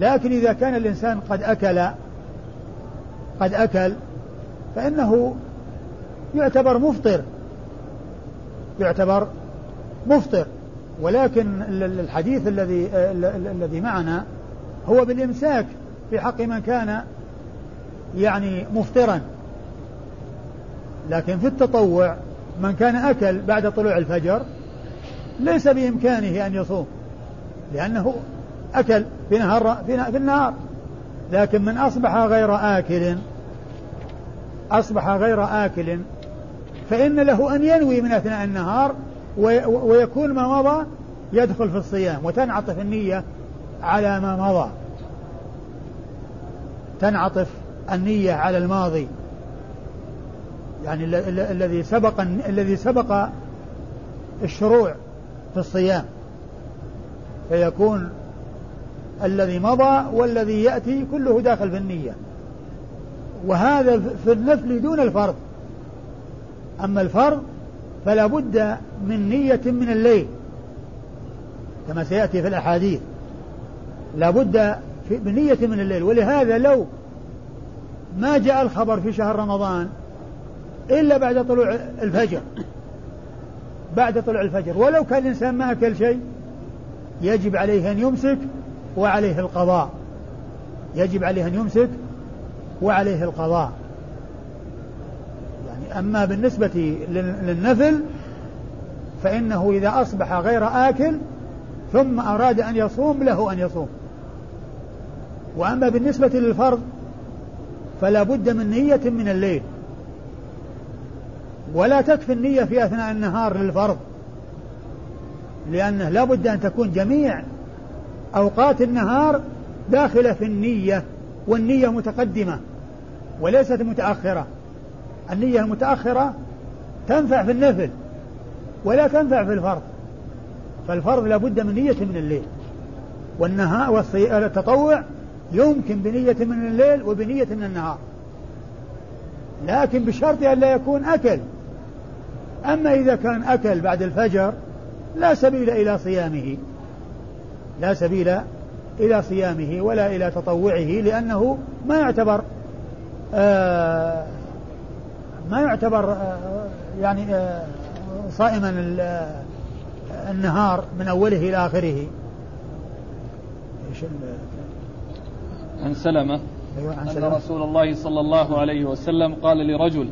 لكن إذا كان الإنسان قد أكل قد أكل فإنه يعتبر مفطر. يعتبر مفطر. ولكن الحديث الذي الذي معنا هو بالإمساك في حق من كان يعني مفطرا. لكن في التطوع من كان أكل بعد طلوع الفجر ليس بإمكانه أن يصوم لأنه أكل في نهار في النهار. لكن من أصبح غير آكل أصبح غير آكل فإن له أن ينوي من أثناء النهار ويكون ما مضى يدخل في الصيام وتنعطف النية على ما مضى. تنعطف النية على الماضي. يعني الذي سبق الذي سبق الشروع في الصيام. فيكون الذي مضى والذي يأتي كله داخل في النية. وهذا في النفل دون الفرض. أما الفرض فلا بد من نية من الليل. كما سيأتي في الأحاديث. لا بد بنية من الليل. ولهذا لو ما جاء الخبر في شهر رمضان إلا بعد طلوع الفجر. بعد طلوع الفجر. ولو كان الإنسان ما أكل شيء يجب عليه أن يمسك وعليه القضاء. يجب عليه أن يمسك وعليه القضاء. يعني أما بالنسبة للنفل فإنه إذا أصبح غير آكل ثم أراد أن يصوم له أن يصوم. وأما بالنسبة للفرض فلا بد من نية من الليل. ولا تكفي النية في أثناء النهار للفرض. لأنه لا بد أن تكون جميع أوقات النهار داخلة في النية والنية متقدمة وليست متأخرة. النية المتأخرة تنفع في النفل ولا تنفع في الفرض. فالفرض لابد من نية من الليل. والنهار والتطوع يمكن بنية من الليل وبنية من النهار. لكن بشرط أن لا يكون أكل. أما إذا كان أكل بعد الفجر لا سبيل إلى صيامه. لا سبيل إلى صيامه ولا إلى تطوعه لأنه ما يعتبر آه ما يعتبر آه يعني آه صائما النهار من أوله إلى آخره. إيش عن سلمة أيوة عن سلمة. أن رسول الله صلى الله عليه وسلم قال لرجل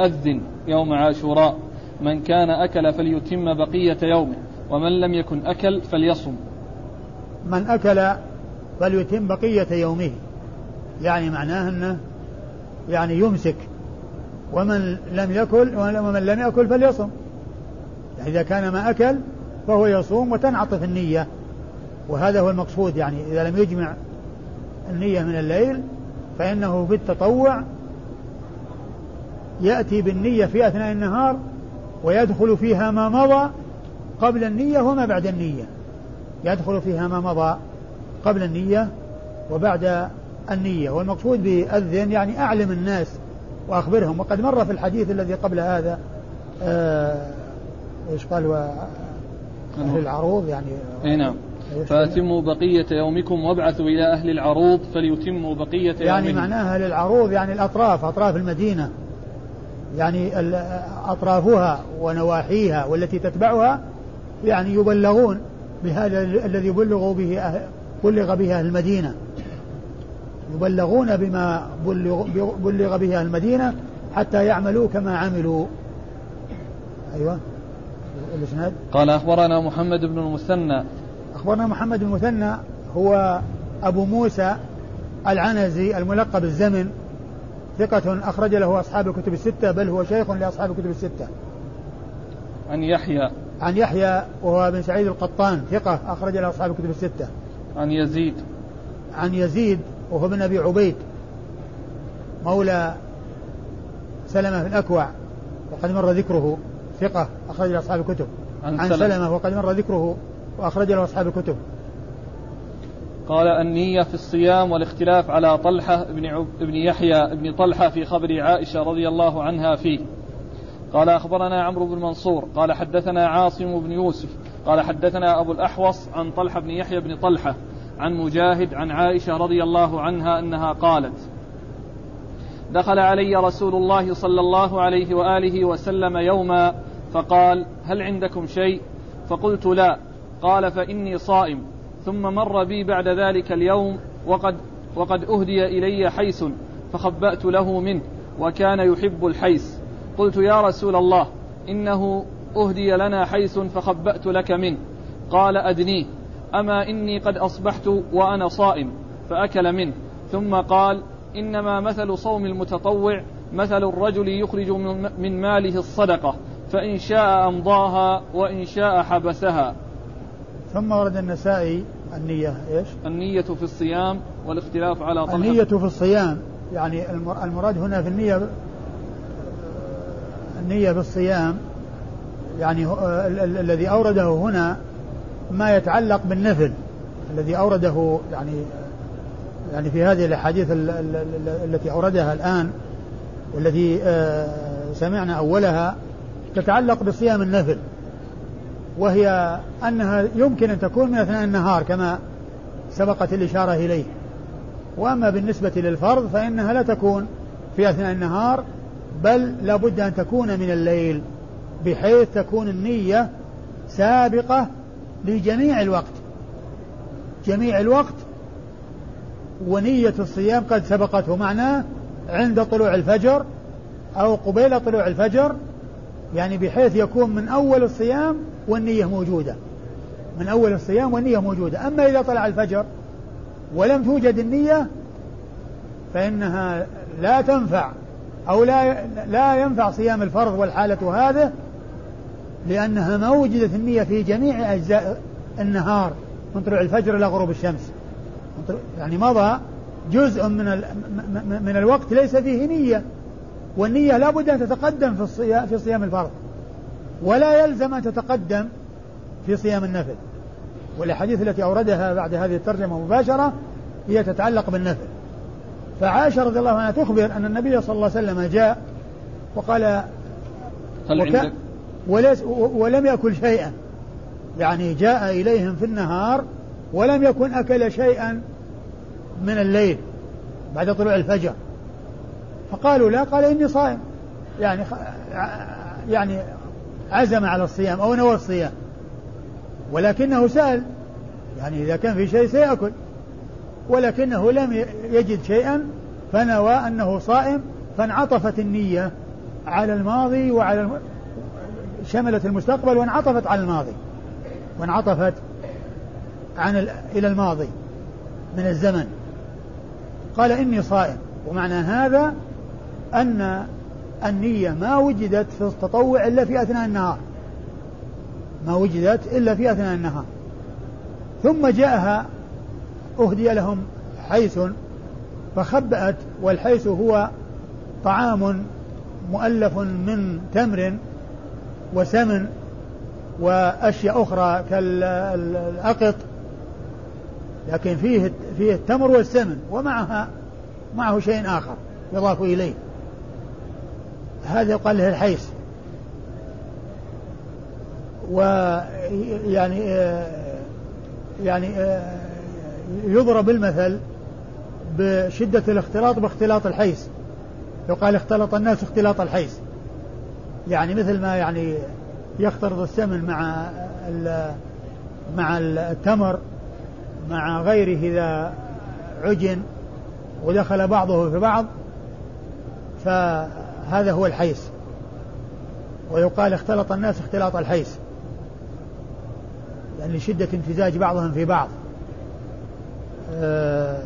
أذن يوم عاشوراء من كان أكل فليتم بقية يومه ومن لم يكن أكل فليصم من أكل فليتم بقية يومه يعني معناه أنه يعني يمسك ومن لم يكل ومن لم يأكل فليصم يعني إذا كان ما أكل فهو يصوم وتنعطف النية وهذا هو المقصود يعني إذا لم يجمع النية من الليل فإنه في التطوع يأتي بالنية في أثناء النهار ويدخل فيها ما مضى قبل النية وما بعد النية. يدخل فيها ما مضى قبل النية وبعد النية. والمقصود بأذن يعني أعلم الناس وأخبرهم. وقد مر في الحديث الذي قبل هذا آه إيش قال؟ و أهل العروض يعني. نعم. فأتموا بقية يومكم وابعثوا إلى أهل العروض فليتموا بقية يعني يومهم. معناها للعروض يعني الأطراف أطراف المدينة. يعني أطرافها ونواحيها والتي تتبعها يعني يبلغون بهذا الذي بلغوا به أهل بلغ به أهل المدينة. يبلغون بما بلغ, بلغ به أهل المدينة حتى يعملوا كما عملوا. أيوة. الإسناد؟ قال أخبرنا محمد بن المثنى أخبرنا محمد بن المثنى هو أبو موسى العنزي الملقب الزمن ثقة أخرج له أصحاب الكتب الستة بل هو شيخ لأصحاب الكتب الستة. عن يحيى. عن يحيى وهو بن سعيد القطان ثقة أخرج له أصحاب الكتب الستة. عن يزيد. عن يزيد وهو ابن أبي عبيد مولى سلمة في الأكوع وقد مر ذكره ثقة أخرج له أصحاب الكتب. عن, عن سلمة وقد مر ذكره. وأخرج له أصحاب الكتب. قال النية في الصيام والاختلاف على طلحة بن, عب... بن يحيى بن طلحة في خبر عائشة رضي الله عنها فيه. قال أخبرنا عمرو بن منصور. قال حدثنا عاصم بن يوسف. قال حدثنا أبو الأحوص عن طلحة بن يحيى بن طلحة عن مجاهد عن عائشة رضي الله عنها أنها قالت دخل علي رسول الله صلى الله عليه وآله وسلم يوما فقال هل عندكم شيء؟ فقلت لا. قال فإني صائم ثم مر بي بعد ذلك اليوم وقد وقد أهدي إلي حيس فخبأت له منه وكان يحب الحيس. قلت يا رسول الله إنه أهدي لنا حيس فخبأت لك منه. قال أدنيه أما إني قد أصبحت وأنا صائم فأكل منه. ثم قال إنما مثل صوم المتطوع مثل الرجل يخرج من ماله الصدقة فإن شاء أمضاها وإن شاء حبسها. ثم ورد النسائي النية إيش؟ النية في الصيام والاختلاف على طلحة النية في الصيام يعني المراد هنا في النية النية في الصيام يعني الذي أورده هنا ما يتعلق بالنفل الذي أورده يعني يعني في هذه الأحاديث التي أوردها الآن والتي آه، سمعنا أولها تتعلق بصيام النفل وهي أنها يمكن أن تكون من أثناء النهار كما سبقت الإشارة إليه. وأما بالنسبة للفرض فإنها لا تكون في أثناء النهار بل لابد أن تكون من الليل بحيث تكون النية سابقة لجميع الوقت. جميع الوقت ونية الصيام قد سبقته معناه عند طلوع الفجر أو قبيل طلوع الفجر يعني بحيث يكون من أول الصيام والنية موجودة. من أول الصيام والنية موجودة. أما إذا طلع الفجر ولم توجد النية فإنها لا تنفع أو لا لا ينفع صيام الفرض والحالة هذه لأنها ما وجدت النية في جميع أجزاء النهار من طلوع الفجر إلى غروب الشمس. يعني مضى جزء من من الوقت ليس فيه نية. والنية لا بد أن تتقدم في الصيام في صيام الفرض. ولا يلزم أن تتقدم في صيام النفل. والأحاديث التي أوردها بعد هذه الترجمة مباشرة هي تتعلق بالنفل. فعائشة رضي الله عنها تخبر أن النبي صلى الله عليه وسلم جاء وقال هل وكا عندك؟ وليس ولم يأكل شيئا. يعني جاء إليهم في النهار ولم يكن أكل شيئا من الليل بعد طلوع الفجر. فقالوا لا قال إني صائم. يعني يعني عزم على الصيام أو نوى الصيام. ولكنه سأل. يعني إذا كان في شيء سيأكل. ولكنه لم يجد شيئا فنوى أنه صائم فانعطفت النية على الماضي وعلى الم... شملت المستقبل وانعطفت على الماضي. وانعطفت عن ال... إلى الماضي من الزمن. قال إني صائم. ومعنى هذا أن النية ما وجدت في التطوع إلا في أثناء النهار. ما وجدت إلا في أثناء النهار. ثم جاءها أهدي لهم حيث فخبأت والحيث هو طعام مؤلف من تمر وسمن وأشياء أخرى كالأقط لكن فيه فيه التمر والسمن ومعها معه شيء آخر يضاف إليه. هذا يقال له الحيث. ويعني يعني يضرب المثل بشدة الاختلاط باختلاط الحيث. يقال اختلط الناس اختلاط الحيث. يعني مثل ما يعني يختلط السمن مع مع التمر مع غيره إذا عجن ودخل بعضه في بعض. فهذا هو الحيث ويقال اختلط الناس اختلاط الحيث يعني لشدة امتزاج بعضهم في بعض. آه،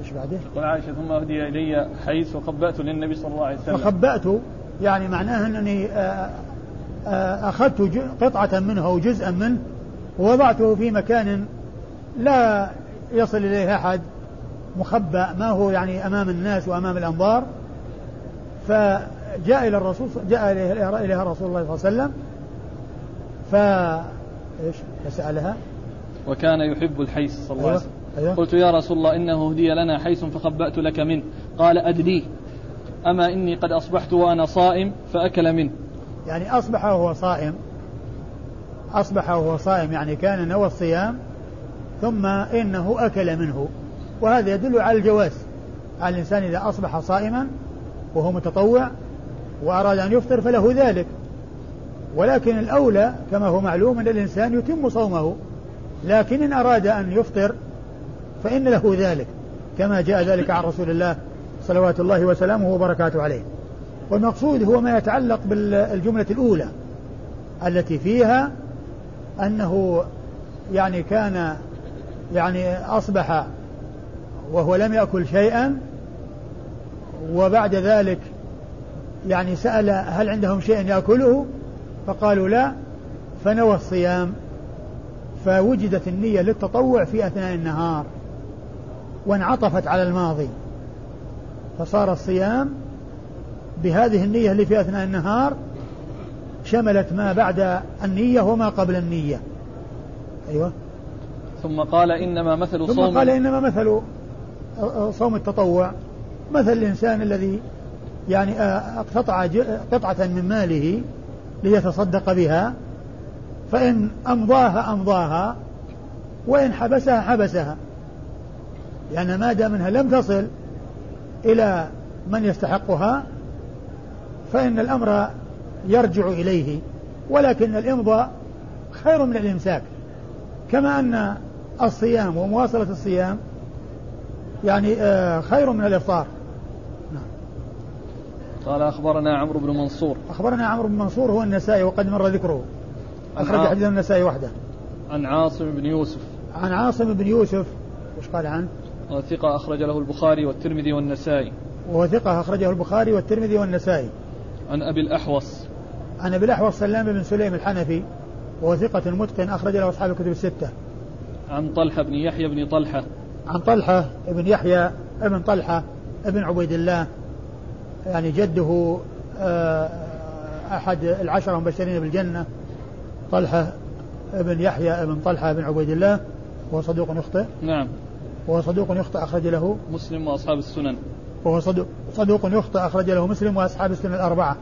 إيش بعده؟ يقول عائشة ثم أهدي إلي حيث وخبأت للنبي صلى الله عليه وسلم. فخبأت يعني معناه أنني آه، آه، أخذت قطعة منه أو جزءا منه ووضعته في مكان لا يصل إليه أحد. مخبأ ما هو يعني أمام الناس وأمام الأنظار. فجاء إلى الرسول جاء إليها رسول الله صلى الله عليه وسلم. ف إيش؟ فسألها. وكان يحب الحيث صلى الله عليه وسلم. أيوة. أيوة. قلت يا رسول الله إنه هدي لنا حيث فخبأت لك منه. قال أدليه أما إني قد أصبحت وأنا صائم فأكل منه. يعني أصبح وهو صائم. أصبح وهو صائم يعني كان نوى الصيام ثم إنه أكل منه. وهذا يدل على الجواز. على الإنسان إذا أصبح صائما وهو متطوع وأراد أن يفطر فله ذلك. ولكن الأولى كما هو معلوم أن الإنسان يتم صومه. لكن إن أراد أن يفطر فإن له ذلك. كما جاء ذلك عن رسول الله صلوات الله وسلامه وبركاته عليه. والمقصود هو ما يتعلق بالجملة الأولى التي فيها أنه يعني كان يعني أصبح وهو لم يأكل شيئا وبعد ذلك يعني سأل هل عندهم شيء يأكله؟ فقالوا لا فنوى الصيام فوجدت النية للتطوع في أثناء النهار وانعطفت على الماضي فصار الصيام بهذه النية اللي في أثناء النهار شملت ما بعد النية وما قبل النية. أيوة. ثم قال إنما مثل صوم ثم قال إنما مثل صوم التطوع. مثل الإنسان الذي يعني آه، اقتطع قطعة من ماله ليتصدق بها فإن أمضاها أمضاها وإن حبسها حبسها. لأن ما دام أنها لم تصل إلى من يستحقها فإن الأمر يرجع إليه. ولكن الإمضاء خير من الإمساك. كما أن الصيام ومواصلة الصيام يعني آه، خير من الإفطار نعم. قال أخبرنا عمرو بن منصور. أخبرنا عمرو بن منصور هو النسائي وقد مر ذكره. أخرج حديث النسائي وحده. عن عاصم بن يوسف. عن عاصم بن يوسف. وش قال عنه؟ ثقة أخرج له البخاري والترمذي والنسائي. وهو ثقة أخرجه البخاري والترمذي والنسائي. عن أبي الأحوص. عن أبي الأحوص سلام بن سليم الحنفي. وهو ثقة متقن أخرج له أصحاب الكتب الستة. عن طلحة بن يحيى بن طلحة. عن طلحة بن يحيى بن طلحة بن عبيد الله. يعني جده آه، أحد العشرة المبشرين بالجنة. طلحة بن يحيى بن طلحة بن عبيد الله. وهو صدوق يخطئ نعم. وهو صدوق يخطئ أخرج له مسلم وأصحاب السنن. وهو صدوق, صدوق يخطئ أخرج له مسلم وأصحاب السنن الأربعة.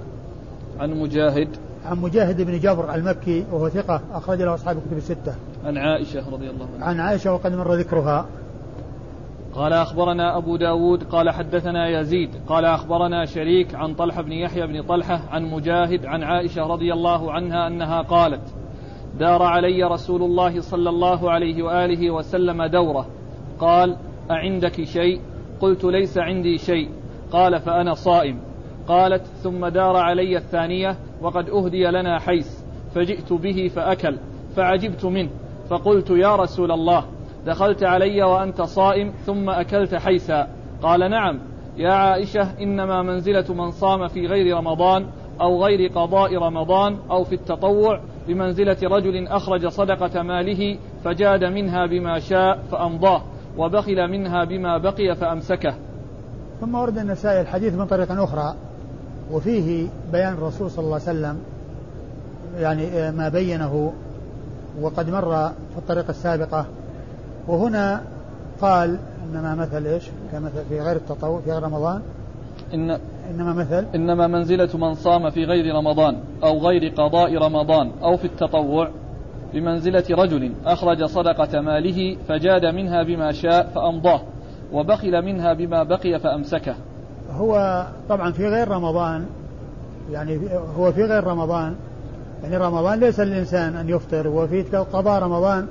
عن مجاهد. عن مجاهد بن جبر المكي وهو ثقة أخرج له أصحاب الكتب الستة. عن عائشة رضي الله عنها. عن عائشة وقد مر ذكرها. قال أخبرنا أبو داود قال حدثنا يزيد قال أخبرنا شريك عن طلحة بن يحيى بن طلحة عن مجاهد عن عائشة رضي الله عنها أنها قالت دار علي رسول الله صلى الله عليه وآله وسلم دورة قال أعندك شيء؟ قلت ليس عندي شيء. قال فأنا صائم. قالت ثم دار علي الثانية وقد أهدي لنا حيث فجئت به فأكل فعجبت منه فقلت يا رسول الله دخلت علي وأنت صائم ثم أكلت حيثا. قال نعم. يا عائشة إنما منزلة من صام في غير رمضان أو غير قضاء رمضان أو في التطوع بمنزلة رجل أخرج صدقة ماله فجاد منها بما شاء فأمضاه وبخل منها بما بقي فأمسكه. ثم ورد النسائي الحديث من طريق أخرى وفيه بيان الرسول صلى الله عليه وسلم يعني ما بينه وقد مر في الطريقة السابقة وهنا قال إنما مثل إيش؟ كمثل في غير التطوع في غير رمضان إن إنما مثل إنما منزلة من صام في غير رمضان أو غير قضاء رمضان أو في التطوع بمنزلة رجل أخرج صدقة ماله فجاد منها بما شاء فأمضاه وبخل منها بما بقي فأمسكه هو طبعا في غير رمضان يعني هو في غير رمضان يعني رمضان ليس للإنسان أن يفطر وفي قضاء رمضان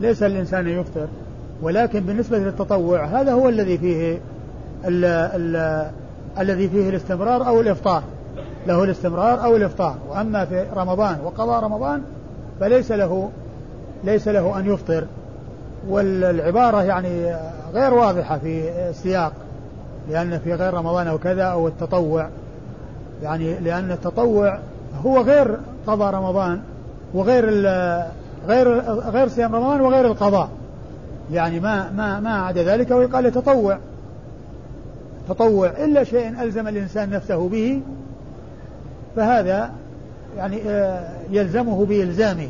ليس للإنسان أن يفطر ولكن بالنسبة للتطوع هذا هو الذي فيه ال ال الذي فيه الاستمرار أو الإفطار. له الاستمرار أو الإفطار. وأما في رمضان وقضاء رمضان فليس له ليس له أن يفطر. والعبارة يعني غير واضحة في السياق لأن في غير رمضان أو كذا أو التطوع. يعني لأن التطوع هو غير قضاء رمضان وغير غير غير صيام رمضان وغير القضاء. يعني ما ما ما عدا ذلك ويقال تطوع. تطوع. إلا شيء ألزم الإنسان نفسه به فهذا يعني آه، يلزمه بإلزامه.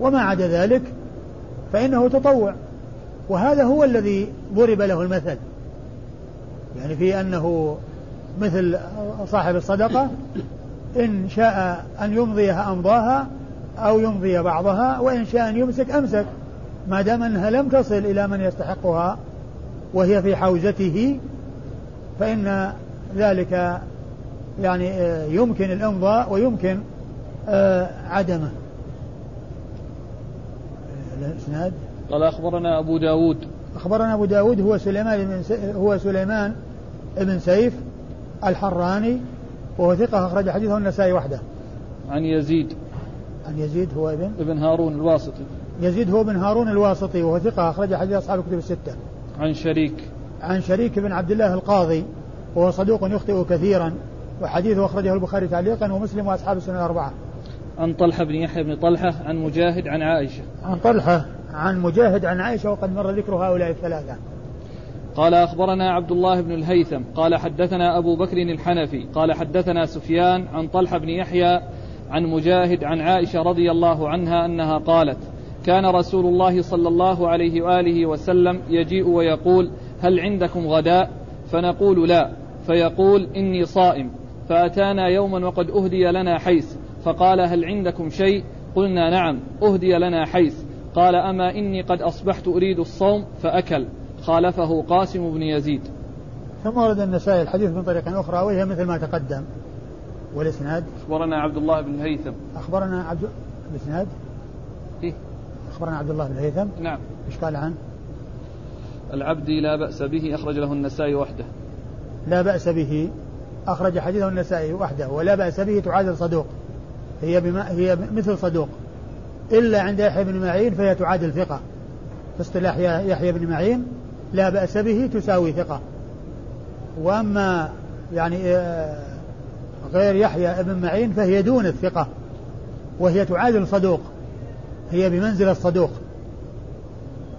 وما عدا ذلك فإنه تطوع. وهذا هو الذي ضرب له المثل. يعني في أنه مثل صاحب الصدقة إن شاء أن يمضيها أمضاها أو يمضي بعضها وإن شاء أن يمسك أمسك. ما دام أنها لم تصل إلى من يستحقها وهي في حوزته فإن ذلك يعني آه، يمكن الإمضاء ويمكن آه، عدمه. الإسناد؟ قال أخبرنا أبو داود. أخبرنا أبو داود هو سليمان بن هو سليمان بن سيف الحراني وهو ثقة أخرج حديثه النسائي وحده. عن يزيد. عن يزيد هو ابن ابن هارون الواسطي. يزيد هو ابن هارون الواسطي وهو ثقة أخرج حديث أصحاب الكتب الستة. عن شريك. عن شريك بن عبد الله القاضي وهو صدوق يخطئ كثيرا وحديثه أخرجه البخاري تعليقا ومسلم وأصحاب السنة الأربعة. عن طلحة بن يحيى بن طلحة عن مجاهد عن عائشة. عن طلحة عن مجاهد عن عائشة وقد مر ذكر هؤلاء الثلاثة. قال أخبرنا عبد الله بن الهيثم. قال حدثنا أبو بكر الحنفي. قال حدثنا سفيان عن طلحة بن يحيى عن مجاهد عن عائشة رضي الله عنها أنها قالت كان رسول الله صلى الله عليه وآله وسلم يجيء ويقول هل عندكم غداء؟ فنقول لا. فيقول إني صائم. فأتانا يوما وقد أهدي لنا حيث فقال هل عندكم شيء؟ قلنا نعم أهدي لنا حيث قال أما إني قد أصبحت أريد الصوم فأكل. خالفه قاسم بن يزيد. ثم ورد النسائي الحديث من طريق أخرى وهي مثل ما تقدم. والإسناد؟ أخبرنا عبد الله بن الهيثم. أخبرنا عبد الإسناد؟ إيه؟ أخبرنا عبد الله بن الهيثم؟ نعم. إيش قال عنه؟ العبدي لا بأس به أخرج له النسائي وحده. لا بأس به أخرج حديثه النسائي وحده ولا بأس به تعادل صدوق. هي بما هي مثل صدوق. إلا عند يحيى بن معين فهي تعادل ثقة. في اصطلاح يحيى بن معين لا بأس به تساوي ثقة. وأما يعني آه، غير يحيى بن معين فهي دون الثقة وهي تعادل صدوق هي بمنزل الصدوق.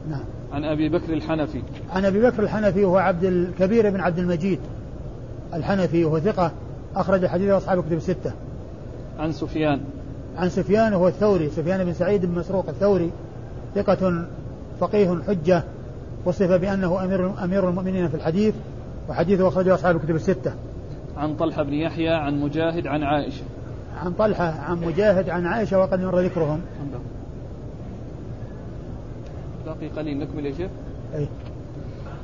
نعم. عن أبي بكر الحنفي. عن أبي بكر الحنفي وهو عبد الكبير بن عبد المجيد الحنفي وهو ثقة أخرج حديثه أصحاب الكتب الستة. عن سفيان. عن سفيان وهو الثوري سفيان بن سعيد بن مسروق الثوري ثقة فقيه حجة وصف بأنه أمير أمير المؤمنين في الحديث وحديثه أخرجه أصحاب الكتب الستة. عن طلحة بن يحيى عن مجاهد عن عائشة. عن طلحة عن مجاهد عن عائشة وقد مر ذكرهم. باقي قليل نكمل يا شيخ؟ أي.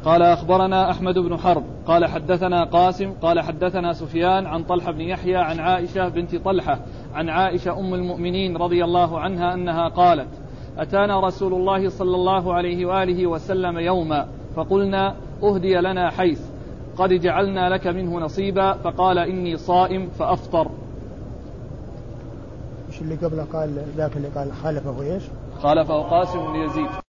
قال أخبرنا أحمد بن حرب قال حدثنا قاسم قال حدثنا سفيان عن طلحة بن يحيى عن عائشة بنت طلحة عن عائشة أم المؤمنين رضي الله عنها أنها قالت أتانا رسول الله صلى الله عليه وآله وسلم يوما فقلنا أهدي لنا حيث قد جعلنا لك منه نصيبا فقال إني صائم فأفطر إيش اللي قبله قال ذاك اللي قال خالفه إيش؟ خالفه قاسم بن يزيد